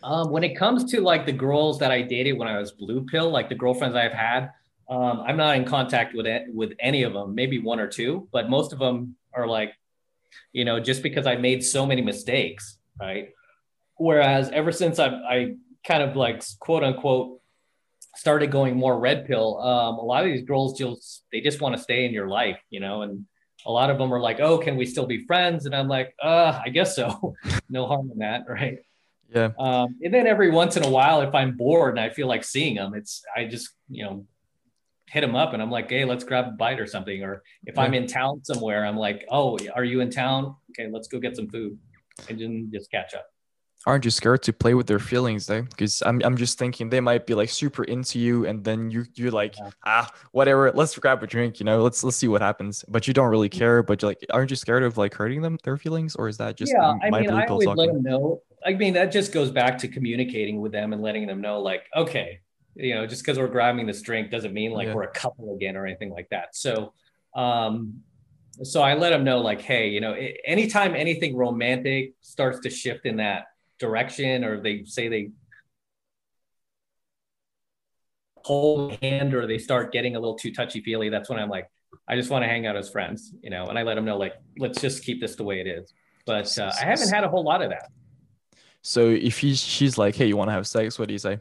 Um, when it comes to like the girls that I dated when I was blue pill, like the girlfriends I've had, um, I'm not in contact with it, with any of them. Maybe one or two, but most of them are like, you know, just because I made so many mistakes, right? Whereas ever since I, I kind of like quote unquote started going more red pill, um, a lot of these girls just they just want to stay in your life, you know, and a lot of them are like, "Oh, can we still be friends?" And I'm like, "Uh, I guess so. no harm in that, right?" Yeah. Um, and then every once in a while, if I'm bored and I feel like seeing them, it's I just you know hit them up and I'm like, "Hey, let's grab a bite or something." Or if yeah. I'm in town somewhere, I'm like, "Oh, are you in town? Okay, let's go get some food," and then just catch up aren't you scared to play with their feelings though because I'm, I'm just thinking they might be like super into you and then you you're like yeah. ah whatever let's grab a drink you know let's let's see what happens but you don't really mm. care but you're like aren't you scared of like hurting them their feelings or is that just yeah i mean i always let them know i mean that just goes back to communicating with them and letting them know like okay you know just because we're grabbing this drink doesn't mean like yeah. we're a couple again or anything like that so um so i let them know like hey you know anytime anything romantic starts to shift in that direction or they say they hold hand or they start getting a little too touchy feely, that's when I'm like, I just want to hang out as friends, you know, and I let them know, like, let's just keep this the way it is. But uh, I haven't had a whole lot of that. So if he's, she's like, hey, you want to have sex? What do you say?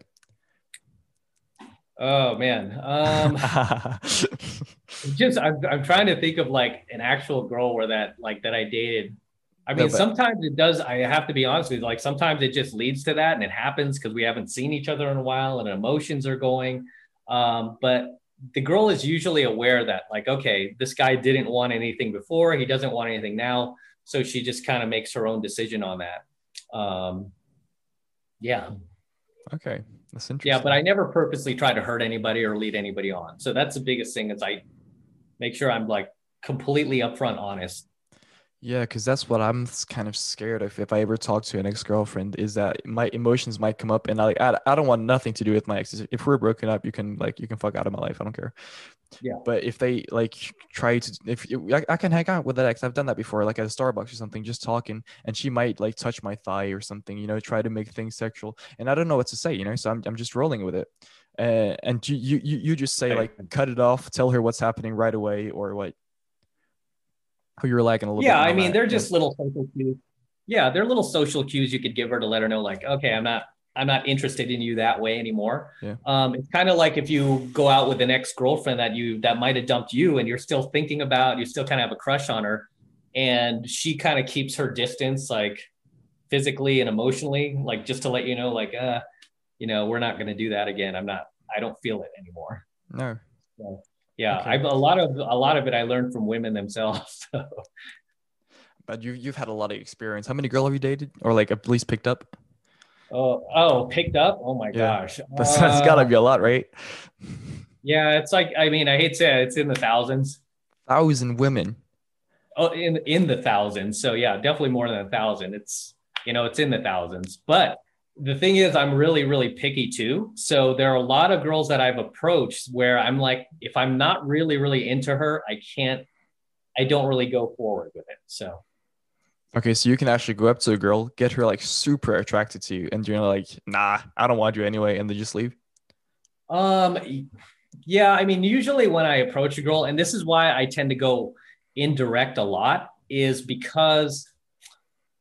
Oh man. Um, just I'm, I'm trying to think of like an actual girl where that like that I dated I mean, no, sometimes it does. I have to be honest with you. Like sometimes it just leads to that, and it happens because we haven't seen each other in a while, and emotions are going. Um, but the girl is usually aware that, like, okay, this guy didn't want anything before. He doesn't want anything now. So she just kind of makes her own decision on that. Um, yeah. Okay, that's interesting. Yeah, but I never purposely try to hurt anybody or lead anybody on. So that's the biggest thing is I make sure I'm like completely upfront, honest Yeah, because that's what I'm kind of scared of. If I ever talk to an ex-girlfriend, is that my emotions might come up, and I, I, I don't want nothing to do with my exes. If we're broken up, you can like you can fuck out of my life. I don't care. Yeah. But if they like try to, if I, I can hang out with that ex. I've done that before, like at a Starbucks or something, just talking, and she might like touch my thigh or something, you know, try to make things sexual, and I don't know what to say, you know. So I'm, I'm just rolling with it. Uh, and you, you, you just say like, cut it off, tell her what's happening right away, or what. How you're lagging a little bit. Yeah, I mean, that. they're just little social cues. Yeah, they're little social cues you could give her to let her know, like, okay, I'm not, I'm not interested in you that way anymore. Yeah. Um, it's kind of like if you go out with an ex girlfriend that you that might have dumped you, and you're still thinking about, you still kind of have a crush on her, and she kind of keeps her distance, like physically and emotionally, like just to let you know, like, uh, you know, we're not going to do that again. I'm not, I don't feel it anymore. no. Yeah, Okay. I've a lot of a lot of it I learned from women themselves. So. But you you've had a lot of experience. How many girls have you dated, or like at least picked up? Oh, oh, picked up. Oh my Yeah. gosh. That's, that's gotta Uh, be a lot, right? Yeah, it's like I mean, I hate to say it, it's in the thousands. Thousand women. Oh, in in the thousands. So yeah, definitely more than a thousand. It's you know, it's in the thousands. But the thing is, I'm really, really picky too. So there are a lot of girls that I've approached where I'm like, if I'm not really, really into her, I can't, I don't really go forward with it. So Okay, so you can actually go up to a girl, get her like super attracted to you, and you're like, nah, I don't want you anyway, and then just leave. Um, yeah, I mean, usually when I approach a girl, and this is why I tend to go indirect a lot, is because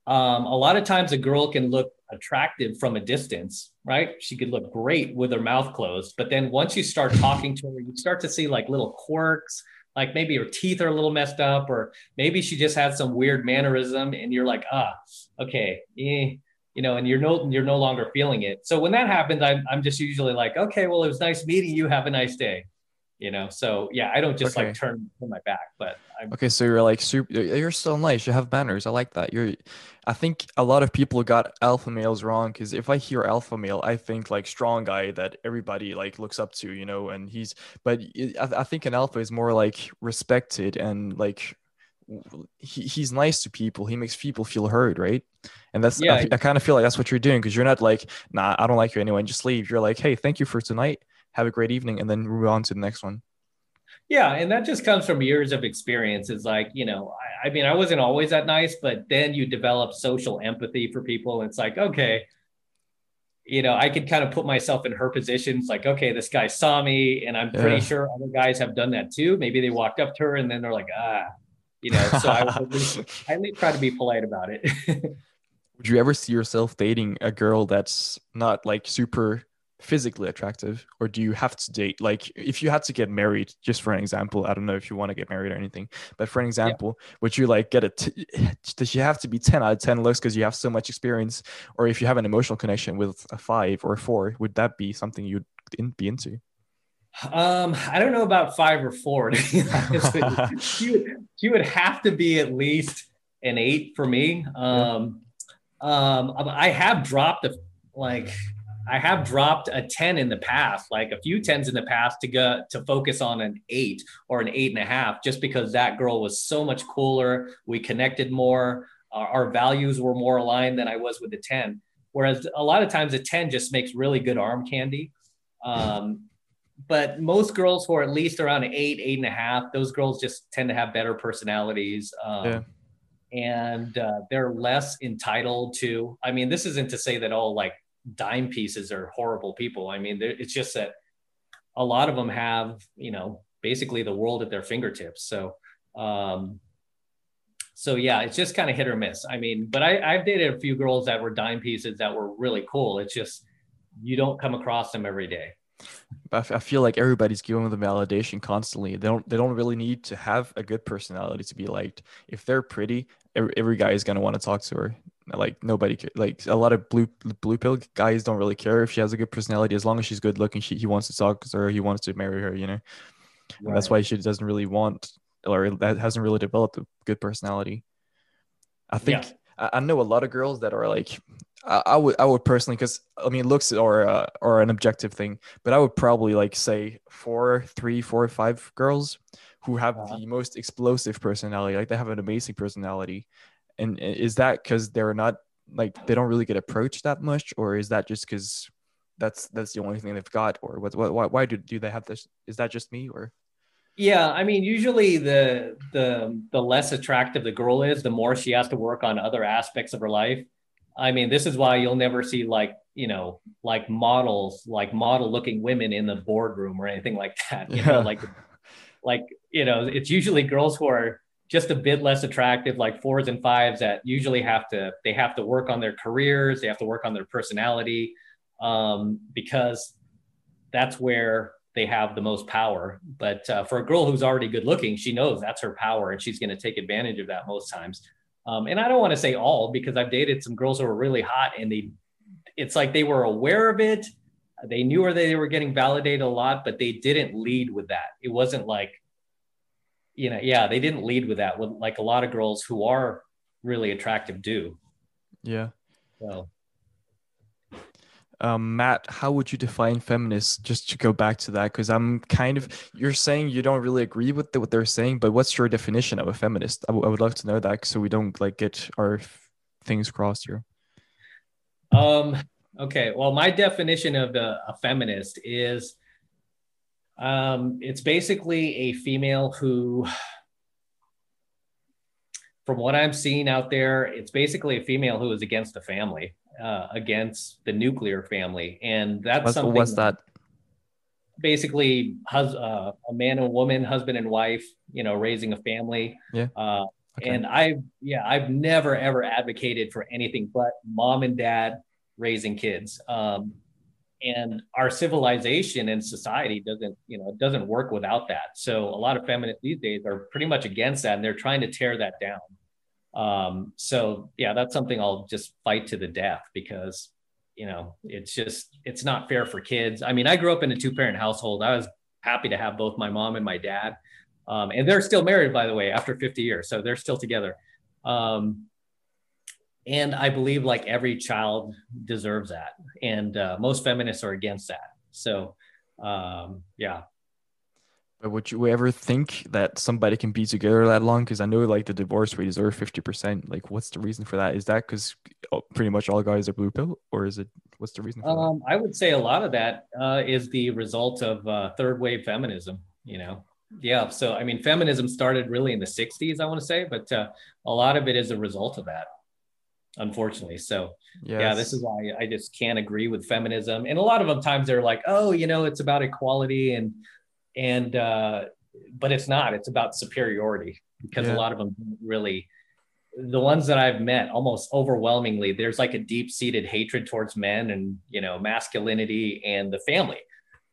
um, a lot of times a girl can look attractive from a distance, right? She could look great with her mouth closed, but then once you start talking to her, you start to see like little quirks, like maybe her teeth are a little messed up, or maybe she just had some weird mannerism, and you're like, ah, okay, eh you know, and you're no you're no longer feeling it. So when that happens, I'm I'm just usually like, okay, well, it was nice meeting you. Have a nice day. You know, so yeah, I don't just Okay. like turn turn my back, but I'm Okay, so you're like super. You're still nice. You have manners. I like that. You're. I think a lot of people got alpha males wrong because if I hear alpha male, I think like strong guy that everybody like looks up to, you know, and he's. But it- I, I think an alpha is more like respected and like he, he's nice to people. He makes people feel heard, right? And that's Yeah. I, I kind of feel like that's what you're doing because you're not like, nah, I don't like you anyway, and just leave. You're like, hey, thank you for tonight. Have a great evening, and then move on to the next one. yeah, and that just comes from years of experience. Is like, you know, I, I mean, I wasn't always that nice, but then you develop social empathy for people. And it's like, okay, you know, I could kind of put myself in her position. It's like, okay, this guy saw me, and I'm pretty Yeah. sure other guys have done that too. Maybe they walked up to her and then they're like, ah, you know. So I at least, I at least try to be polite about it. Would you ever see yourself dating a girl that's not like super physically attractive? Or do you have to date, like, if you had to get married, just for an example, I don't know if you want to get married or anything, but for an example, would you like get a, t- does you have to be 10 out of 10 looks because you have so much experience? Or if you have an emotional connection with a five or a four, would that be something you'd in- be into? Um, I don't know about five or four. To be honest with you. She would, she would have to be at least an eight for me. Um, um, I have dropped a like I have dropped a ten in the past, like a few tens in the past to go to focus on an eight or an eight and a half, just because that girl was so much cooler. We connected more. Our, our values were more aligned than I was with the ten. Whereas a lot of times a ten just makes really good arm candy. Um, but most girls who are at least around an eight, eight and a half, those girls just tend to have better personalities. Um, Yeah. And uh, they're less entitled to. I mean, this isn't to say that all like dime pieces are horrible people. I mean, it's just that a lot of them have, you know, basically the world at their fingertips. So, um, so yeah, it's just kind of hit or miss. I mean, but I, I've dated a few girls that were dime pieces that were really cool. It's just you don't come across them every day. I feel like everybody's giving them validation constantly. They don't. They don't really need to have a good personality to be liked. If they're pretty, every, every guy is gonna want to talk to her. Like nobody, ca- like a lot of blue blue pill guys don't really care if she has a good personality as long as she's good looking. She he wants to talk to her. He wants to marry her. You know. And That's why she doesn't really want or that hasn't really developed a good personality. I think Yeah. I, I know a lot of girls that are like I, I would I would personally because I mean looks are uh, are an objective thing, but I would probably like say four, three, four, five girls who have Uh-huh. the most explosive personality. Like they have an amazing personality. And is that because they're not like they don't really get approached that much, or is that just because that's that's the only thing they've got, or what? What? Why, why do do they have this? Is that just me, or? Yeah, I mean, usually the the the less attractive the girl is, the more she has to work on other aspects of her life. I mean, this is why you'll never see like you know like models, like model looking women in the boardroom or anything like that. You know, like like you know, it's usually girls who are just a bit less attractive, like fours and fives that usually have to they have to work on their careers, they have to work on their personality, um, because that's where they have the most power. But uh, for a girl who's already good looking, she knows that's her power and she's going to take advantage of that most times. Um, and I don't want to say all because I've dated some girls who were really hot and they, it's like they were aware of it. They knew where they were getting validated a lot, but they didn't lead with that. It wasn't like, you know, yeah, they didn't lead with that. With like a lot of girls who are really attractive do. Yeah. So Um, Matt, how would you define feminists? Just to go back to that, because I'm kind of you're saying you don't really agree with the, what they're saying, but what's your definition of a feminist? I, w- I would love to know that, so we don't like get our f- things crossed here. Um, okay. Well, my definition of a, a feminist is um, it's basically a female who, from what I'm seeing out there, it's basically a female who is against the family, uh, against the nuclear family. And that's What's, something what's that? basically hus- uh, a man and woman, husband and wife, you know, raising a family. Yeah. Uh, Okay. And I've, yeah, I've never ever advocated for anything but mom and dad raising kids. Um, and our civilization and society doesn't, you know, doesn't work without that. So a lot of feminists these days are pretty much against that, and they're trying to tear that down. Um, so yeah, that's something I'll just fight to the death because, you know, it's just it's not fair for kids. I mean, I grew up in a two parent household. I was happy to have both my mom and my dad. Um, and they're still married, by the way, after 50 years. So they're still together. Um, and I believe like every child deserves that. And uh, most feminists are against that. So, um, yeah. But would you ever think that somebody can be together that long? Because I know like the divorce rate is over fifty percent. Like, what's the reason for that? Is that because pretty much all guys are blue pill, or is it what's the reason for that? Um, I would say a lot of that uh, is the result of uh, third wave feminism, you know? Yeah. So, I mean, feminism started really in the 60s, I want to say, but uh, a lot of it is a result of that, unfortunately. So, yeah, this is why I just can't agree with feminism. And a lot of them times they're like, oh, you know, it's about equality and, and, uh, but it's not, it's about superiority because Yeah. a lot of them really, the ones that I've met almost overwhelmingly, there's like a deep seated hatred towards men and, you know, masculinity and the family.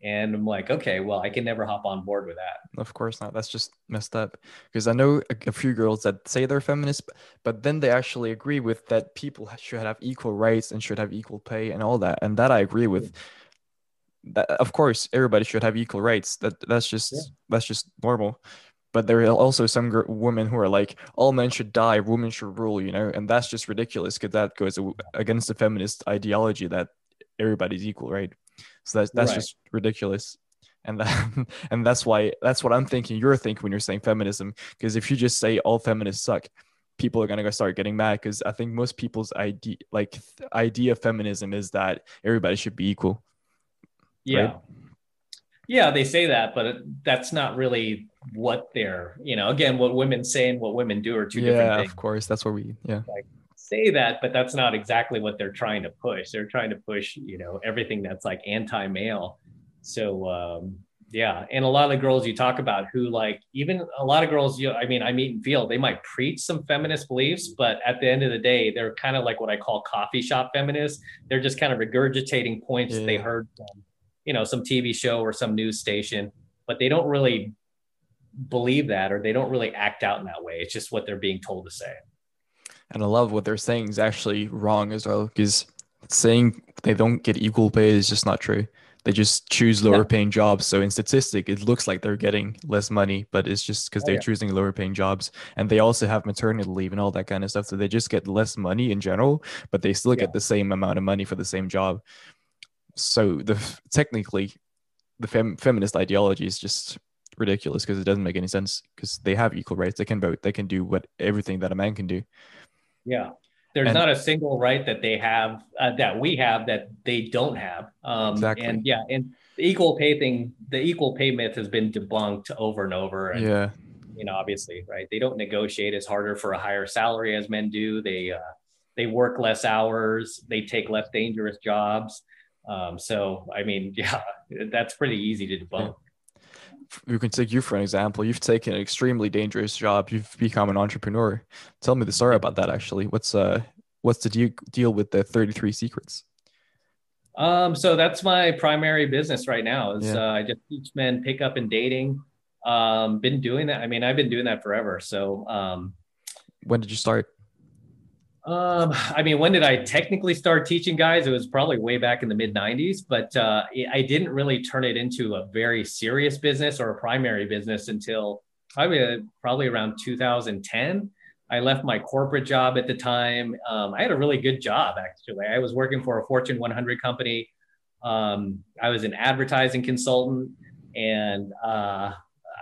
And I'm like, okay, well, I can never hop on board with that. Of course not. That's just messed up. Because I know a, a few girls that say they're feminist, but then they actually agree with that people should have equal rights and should have equal pay and all that. And that I agree with. That of course everybody should have equal rights. That that's just Yeah. that's just normal. But there are also some gr- women who are like, all men should die, women should rule, you know, and that's just ridiculous because that goes against the feminist ideology that everybody's equal, right? So that's that's Right. just ridiculous and that, and that's why that's what I'm thinking. You're thinking when you're saying feminism, because if you just say all feminists suck, people are gonna go start getting mad. Because I think most people's idea, like idea of feminism, is that everybody should be equal. Yeah. Right. Yeah, they say that, but it- that's not really what they're, you know, again, what women say and what women do are two yeah, different things. of course. That's what we. Yeah, Say that, but that's not exactly what they're trying to push. They're trying to push, you know, everything that's like anti-male. So um, yeah, and a lot of the girls you talk about who like even a lot of girls, you I mean, I meet and feel they might preach some feminist beliefs, but at the end of the day, they're kind of like what I call coffee shop feminists. They're just kind of regurgitating points they heard from, you know, some TV show or some news station, but they don't really believe that or they don't really act out in that way. It's just what they're being told to say. And I love what they're saying is actually wrong as well. Because saying they don't get equal pay is just not true. They just choose lower Yeah. paying jobs. So in statistic, it looks like they're getting less money, but it's just because Oh, they're yeah. choosing lower paying jobs. And they also have maternity leave and all that kind of stuff. So they just get less money in general, but they still Yeah. get the same amount of money for the same job. So the technically, the fem- feminist ideology is just ridiculous because it doesn't make any sense because they have equal rights. They can vote. They can do what everything that a man can do. Yeah. There's And- not a single right that they have uh, that we have that they don't have. Um, Exactly. And yeah, and the equal pay thing, the equal pay myth has been debunked over and over. And, Yeah. you know, obviously, right? They don't negotiate as harder for a higher salary as men do. They uh, they work less hours. They take less dangerous jobs. Um, so, I mean, yeah, that's pretty easy to debunk. We can take you for an example. You've taken an extremely dangerous job. You've become an entrepreneur. Tell me the story about that. Actually, what's uh, what's the deal deal with the thirty three secrets? Um, so that's my primary business right now. Is Yeah. uh, I just teach men pickup and dating. Um, been doing that. I mean, I've been doing that forever. So, um, When did you start? Um, I mean, when did I technically start teaching guys? It was probably way back in the mid '90s, but uh, I didn't really turn it into a very serious business or a primary business until probably probably around 2010. I left my corporate job at the time. Um, I had a really good job actually. I was working for a Fortune 100 company. Um, I was an advertising consultant, and uh,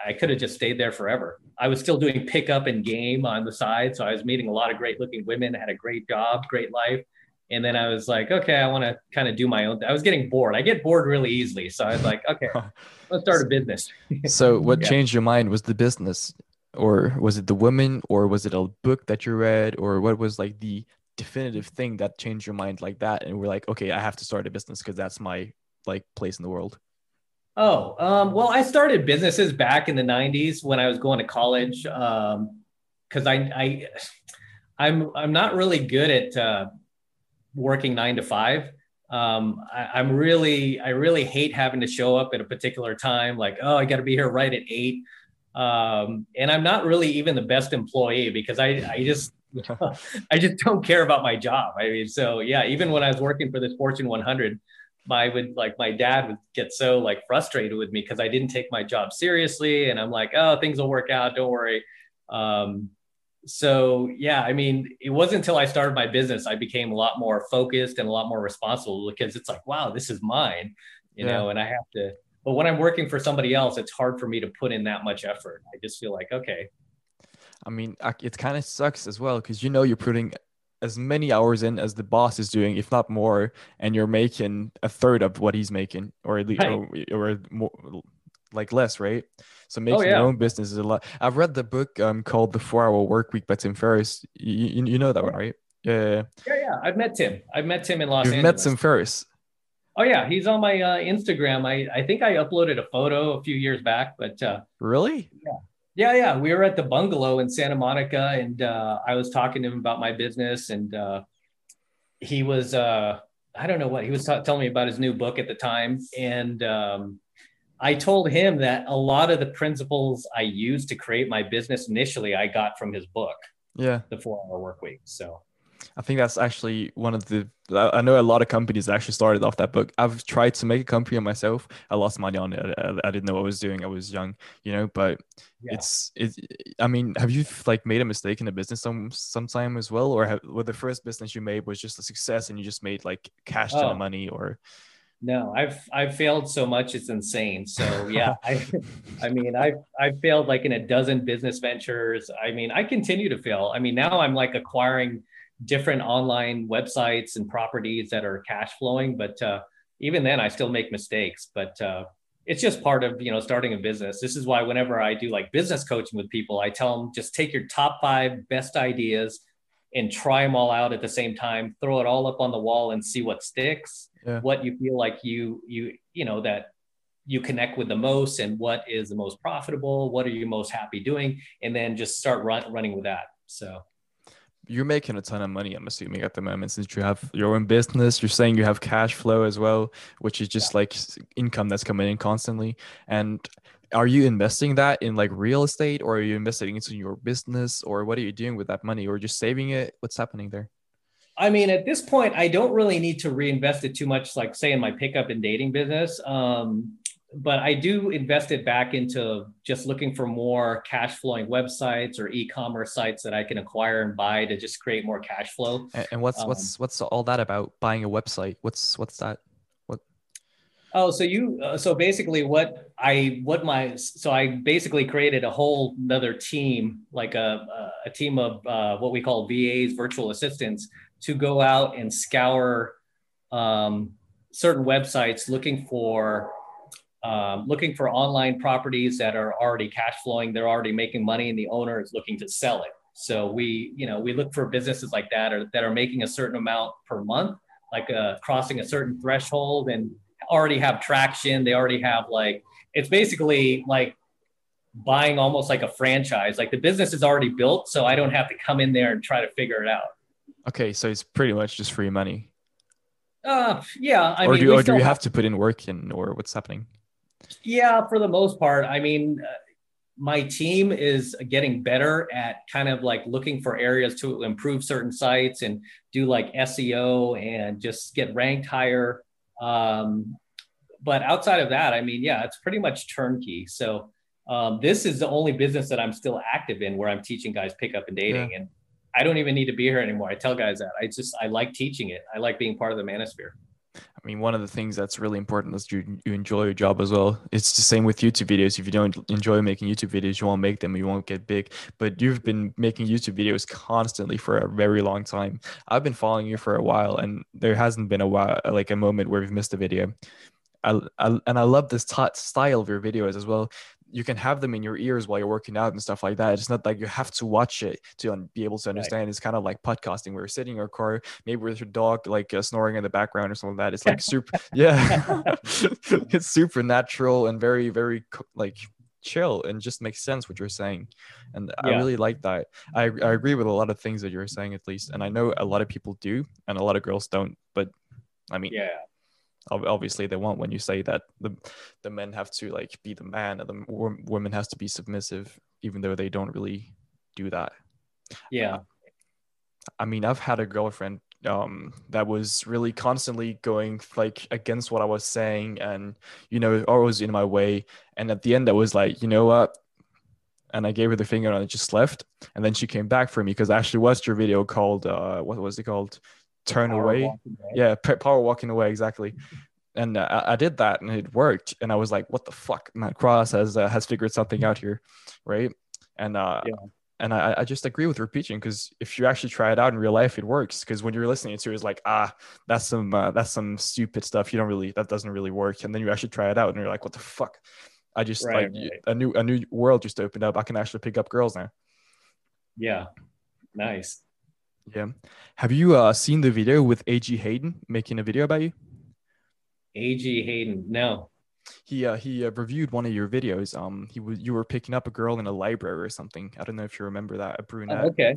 I could have just stayed there forever. I was still doing pickup and game on the side, so I was meeting a lot of great looking women. Had a great job, great life, and then I was like, okay, I want to kind of do my own. I was getting bored. I get bored really easily, so I was like, okay, let's start a business. So, what Yeah. changed your mind? Was the business, or was it the women, or was it a book that you read, or what was like the definitive thing that changed your mind like that? And we're like, okay, I have to start a business because that's my like place in the world. Oh, um, well, I started businesses back in the '90s when I was going to college, because I, I, I'm, I'm not really good at uh, working nine to five. Um, I, I'm really, I really hate having to show up at a particular time. Like, oh, I got to be here right at eight, um, and I'm not really even the best employee because I, I just, I just don't care about my job. I mean, so yeah, even when I was working for this Fortune 100 my would like my dad would get so like frustrated with me because I didn't take my job seriously, and I'm like, oh, things will work out, don't worry. Um, so yeah, I mean, it wasn't until I started my business I became a lot more focused and a lot more responsible because it's like, wow, this is mine, you Yeah. know, and I have to. But when I'm working for somebody else, it's hard for me to put in that much effort. I just feel like, okay, I mean, it kind of sucks as well because you know you're putting as many hours in as the boss is doing, if not more, and you're making a third of what he's making, or at least, Right. or, or more, like less, right? So making yeah. your own business is a lot. I've read the book um called The Four Hour Work Week by Tim Ferriss. You, you, you know that one, right? Yeah, yeah, yeah. I've met Tim. I've met Tim in Los Angeles. You've Angeles. met Tim Ferriss. Oh yeah, he's on my uh, Instagram. I I think I uploaded a photo a few years back, but. Uh, Really? Yeah, yeah. Yeah. We were at the bungalow in Santa Monica, and uh, I was talking to him about my business, and uh, he was, uh, I don't know what he was ta- telling me about his new book at the time, and um, I told him that a lot of the principles I used to create my business initially, I got from his book, Yeah. The Four Hour Work Week. So I think that's actually one of the. I know a lot of companies actually started off that book. I've tried to make a company on myself. I lost money on it. I, I didn't know what I was doing. I was young, you know. But yeah. it's it. I mean, have you like made a mistake in a business some sometime as well, or have, well, the first business you made was just a success and you just made like cash ton Oh. of money, or No, I've I've failed so much it's insane. So yeah, I I mean I've I've failed like in a dozen business ventures. I mean I continue to fail. I mean now I'm like acquiring different online websites and properties that are cash flowing, but uh, even then I still make mistakes. But uh, it's just part of you know starting a business. This is why whenever I do like business coaching with people, I tell them just take your top five best ideas and try them all out at the same time. Throw it all up on the wall and see what sticks Yeah. what you feel like you you you know that you connect with the most and what is the most profitable what are you most happy doing and then just start run, running with that so you're making a ton of money. I'm assuming at the moment since you have your own business. You're saying you have cash flow as well, which is just like income that's coming in constantly. And are you investing that in like real estate, or are you investing into your business, or what are you doing with that money, or just saving it? What's happening there? i mean at this point i don't really need to reinvest it too much like say in my pickup and dating business um, but i do invest it back into just looking for more cash flowing websites or e-commerce sites that i can acquire and buy to just create more cash flow And, what's Um, what's what's all that about? Buying a website? What's what's that? Oh, so you uh, so basically what I what my so I basically created a whole another team like a a team of uh, what we call VAs virtual assistants to go out and scour um, certain websites looking for um, looking for online properties that are already cash flowing they're already making money and the owner is looking to sell it so we you know we look for businesses like that or that are making a certain amount per month like uh, crossing a certain threshold and already have traction. They already have like it's basically like buying almost like a franchise. Like the business is already built, so I don't have to come in there and try to figure it out. Okay, so it's pretty much just free money. Uh, yeah. I or mean, do, or do you have, have to put in work in, or what's happening? Yeah, for the most part. I mean, uh, my team is getting better at kind of like looking for areas to improve certain sites and do like SEO and just get ranked higher. Um, but outside of that, I mean, yeah, it's pretty much turnkey. So um, this is the only business that I'm still active in where I'm teaching guys pickup and dating. Yeah. And I don't even need to be here anymore. I tell guys that I just, I like teaching it. I like being part of the manosphere. I mean, one of the things that's really important is you, you enjoy your job as well. It's the same with YouTube videos. If you don't enjoy making YouTube videos, you won't make them. You won't get big. But you've been making YouTube videos constantly for a very long time. I've been following you for a while, and there hasn't been a while, like a moment where we've missed a video. I, I, and I love this t- style of your videos as well you can have them in your ears while you're working out and stuff like that. It's not like you have to watch it to be able to understand. Right. It's kind of like podcasting where you're sitting in your car, maybe with your dog like uh, snoring in the background or something like that. It's like super, yeah, it's super natural and very, very like chill and just makes sense what you're saying. And yeah. I really like that. I, I agree with a lot of things that you're saying at least. And I know a lot of people do and a lot of girls don't, but I mean, yeah obviously they want when you say that the the men have to like be the man and the woman has to be submissive even though they don't really do that yeah i mean i've had a girlfriend um that was really constantly going like against what i was saying and you know always in my way and at the end i was like you know what and I gave her the finger and I just left. And then she came back for me because I actually watched your video called uh, what was it called? Turn power away. away. Yeah, power walking away exactly. And uh, I, did that, and it worked. And I was like, "What the fuck?" Matt Cross has uh, has figured something out here, right? And uh, yeah. and I, I just agree with repeating because if you actually try it out in real life, it works. Because when you're listening to it, it's like, ah, that's some uh, that's some stupid stuff. You don't really that doesn't really work. And then you actually try it out, and you're like, "What the fuck?" I just right, like right. a new a new world just opened up. I can actually pick up girls now. Yeah, nice. Yeah. Have you uh, seen the video with A.G. Hayden making a video about you? A.G. Hayden, no. He uh, he uh, reviewed one of your videos. Um, he was you were picking up a girl in a library or something. I don't know if you remember that, a brunette. Oh, okay.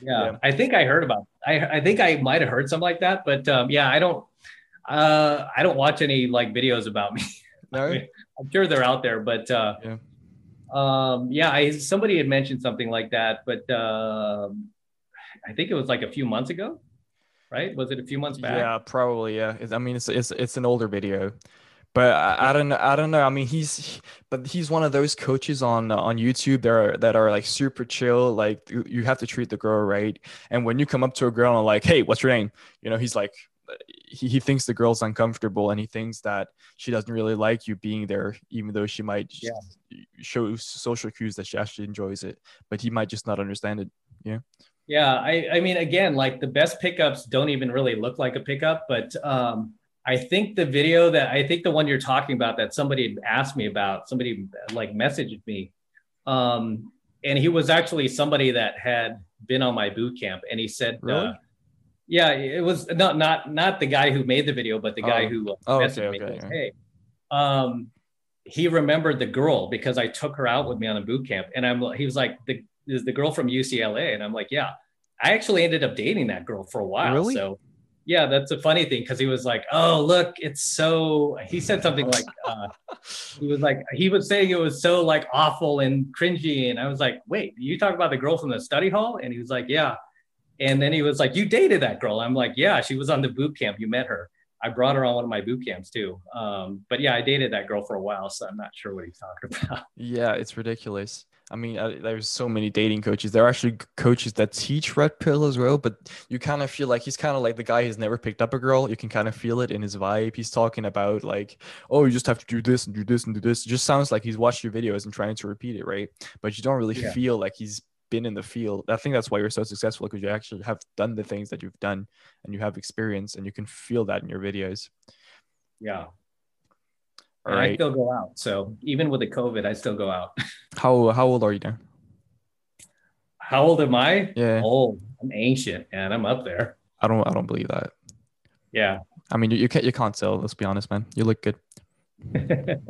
Yeah. yeah. I think I heard about. I I think I might have heard something like that, but um, yeah, I don't. Uh, I don't watch any like videos about me. No. I am sure they're out there, but uh, yeah. Um, yeah, I somebody had mentioned something like that, but um, I think it was like a few months ago, right? Was it a few months back? Yeah, probably. Yeah. I mean, it's it's it's an older video, but I, I don't I don't know. I mean, he's but he's one of those coaches on on YouTube that are that are like super chill. Like you have to treat the girl right, and when you come up to a girl and like, hey, what's your name? You know, he's like. He, he thinks the girl's uncomfortable and he thinks that she doesn't really like you being there even though she might yeah. show social cues that she actually enjoys it but he might just not understand it yeah yeah, I, I mean, again, like the best pickups don't even really look like a pickup, but um, I think the video that I think the one you're talking about that somebody asked me about, somebody like messaged me, um, and he was actually somebody that had been on my boot camp, and he said, uh, really? uh, "Yeah, it was not not not the guy who made the video, but the guy oh. who uh, oh, messaged okay, me. Okay, yeah. Hey, um, he remembered the girl because I took her out with me on a boot camp, and I'm he was like the is the girl from UCLA. And I'm like, yeah, I actually ended up dating that girl for a while. Really? So yeah, that's a funny thing because he was like, "Oh, look, it's so." He said something like, uh, "He was like, he was saying it was so like awful and cringy," and I was like, "Wait, you talk about the girl from the study hall?" And he was like, "Yeah," and then he was like, "You dated that girl?" I'm like, "Yeah, she was on the boot camp. You met her. I brought her on one of my boot camps too." Um, but yeah, I dated that girl for a while, so I'm not sure what he's talking about. Yeah, it's ridiculous. I mean, uh, there's so many dating coaches. There are actually coaches that teach red pill as well, but you kind of feel like he's kind of like the guy who's never picked up a girl. You can kind of feel it in his vibe. He's talking about like, oh, you just have to do this and do this and do this. It just sounds like he's watched your videos and trying to repeat it, right? But you don't really Yeah. feel like he's been in the field. I think that's why you're so successful because you actually have done the things that you've done and you have experience and you can feel that in your videos. Yeah. All And I still go out. So even with the COVID, I still go out. How how old are you now? How old am I? Yeah. Old. I'm ancient and I'm up there. I don't I don't believe that. Yeah. I mean, you, you can't you can't tell. Let's be honest, man. You look good.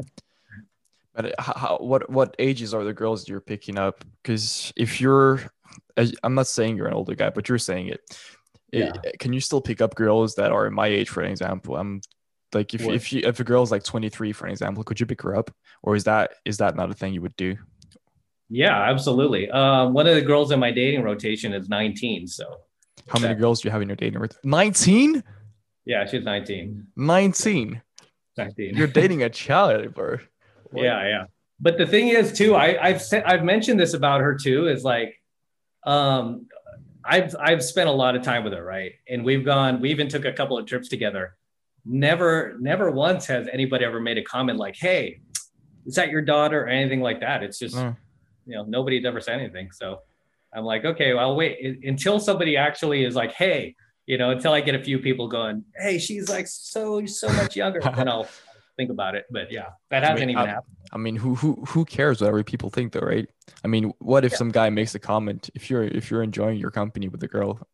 But uh, how, how, what what ages are the girls you're picking up? Because if you're, I'm not saying you're an older guy, but you're saying it. Yeah. It- Can you still pick up girls that are my age, for an example? I'm like, if What? if you if a girl's like 23, for an example, could you pick her up, or is that is that not a thing you would do? yeah, absolutely. Um, one of the girls in my dating rotation is 19. So How many Okay. girls do you have in your dating? rotation? 19? yeah, she's 19. 19. 19. You're dating a child, bro. What? Yeah, yeah. But the thing is, too, I, I've said I've mentioned this about her too. Is like, um, I've I've spent a lot of time with her, right? And we've gone. We even took a couple of trips together. Never, never once has anybody ever made a comment like, "Hey, is that your daughter?" or anything like that. It's just No. you know nobody's ever said anything. So I'm like, okay, well, I'll wait un- until somebody actually is like, "Hey," you know, until I get a few people going, "Hey, she's like so so much younger," then I'll think about it. But yeah, that hasn't mean, even I- happened. I mean, who who who cares what other people think, though, right? I mean, what if some guy makes a comment? If you're if you're enjoying your company with the girl,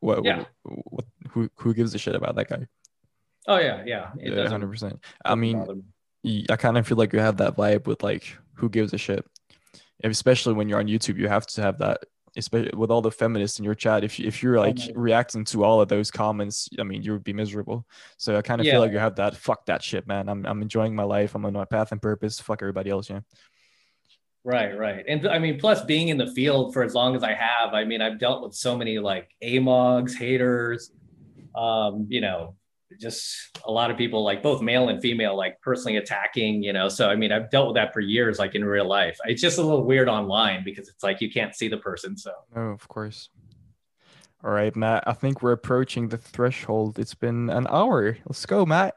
what, Yeah. what who who gives a shit about that guy? Oh yeah, yeah. It Yeah, hundred percent. I mean, bother me. y- I kind of feel like you have that vibe with like who gives a shit, especially when you're on YouTube. You have to have that, especially with all the feminists in your chat. If if you're like my- reacting to all of those comments, I mean, you would be miserable. So I kind of Yeah. feel like you have that. Fuck that shit, man. I'm I'm enjoying my life. I'm on my path and purpose. Fuck everybody else. Yeah. Right, right. And I mean, plus being in the field for as long as I have, I mean, I've dealt with so many like AMOGs, haters, um, you know, just a lot of people like both male and female, like personally attacking, you know. So I mean, I've dealt with that for years, like in real life. It's just a little weird online because it's like you can't see the person. So No, of course. All right, Matt. I think we're approaching the threshold. It's been an hour. Let's go, Matt.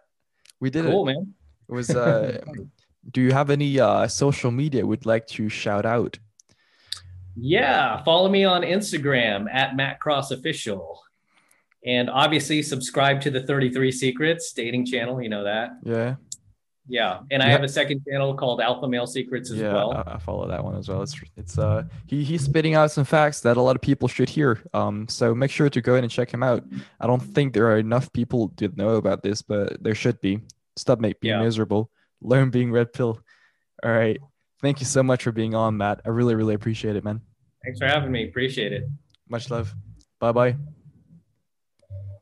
We did it. cool, it. man. It was. Uh, do you have any uh, social media would like to shout out? Yeah, follow me on Instagram at Matt Cross Official. And obviously subscribe to the 33 Secrets dating channel. You know that. Yeah, Yeah. And I Yeah. have a second channel called Alpha Male Secrets as yeah. well. I, I follow that one as well. It's it's uh he he's spitting out some facts that a lot of people should hear. Um, so make sure to go in and check him out. I don't think there are enough people to know about this, but there should be. Stop make being Yeah. miserable. Learn being red pill. All right. Thank you so much for being on, Matt. I really really appreciate it, man. Thanks for having me. Appreciate it. Much love. Bye bye.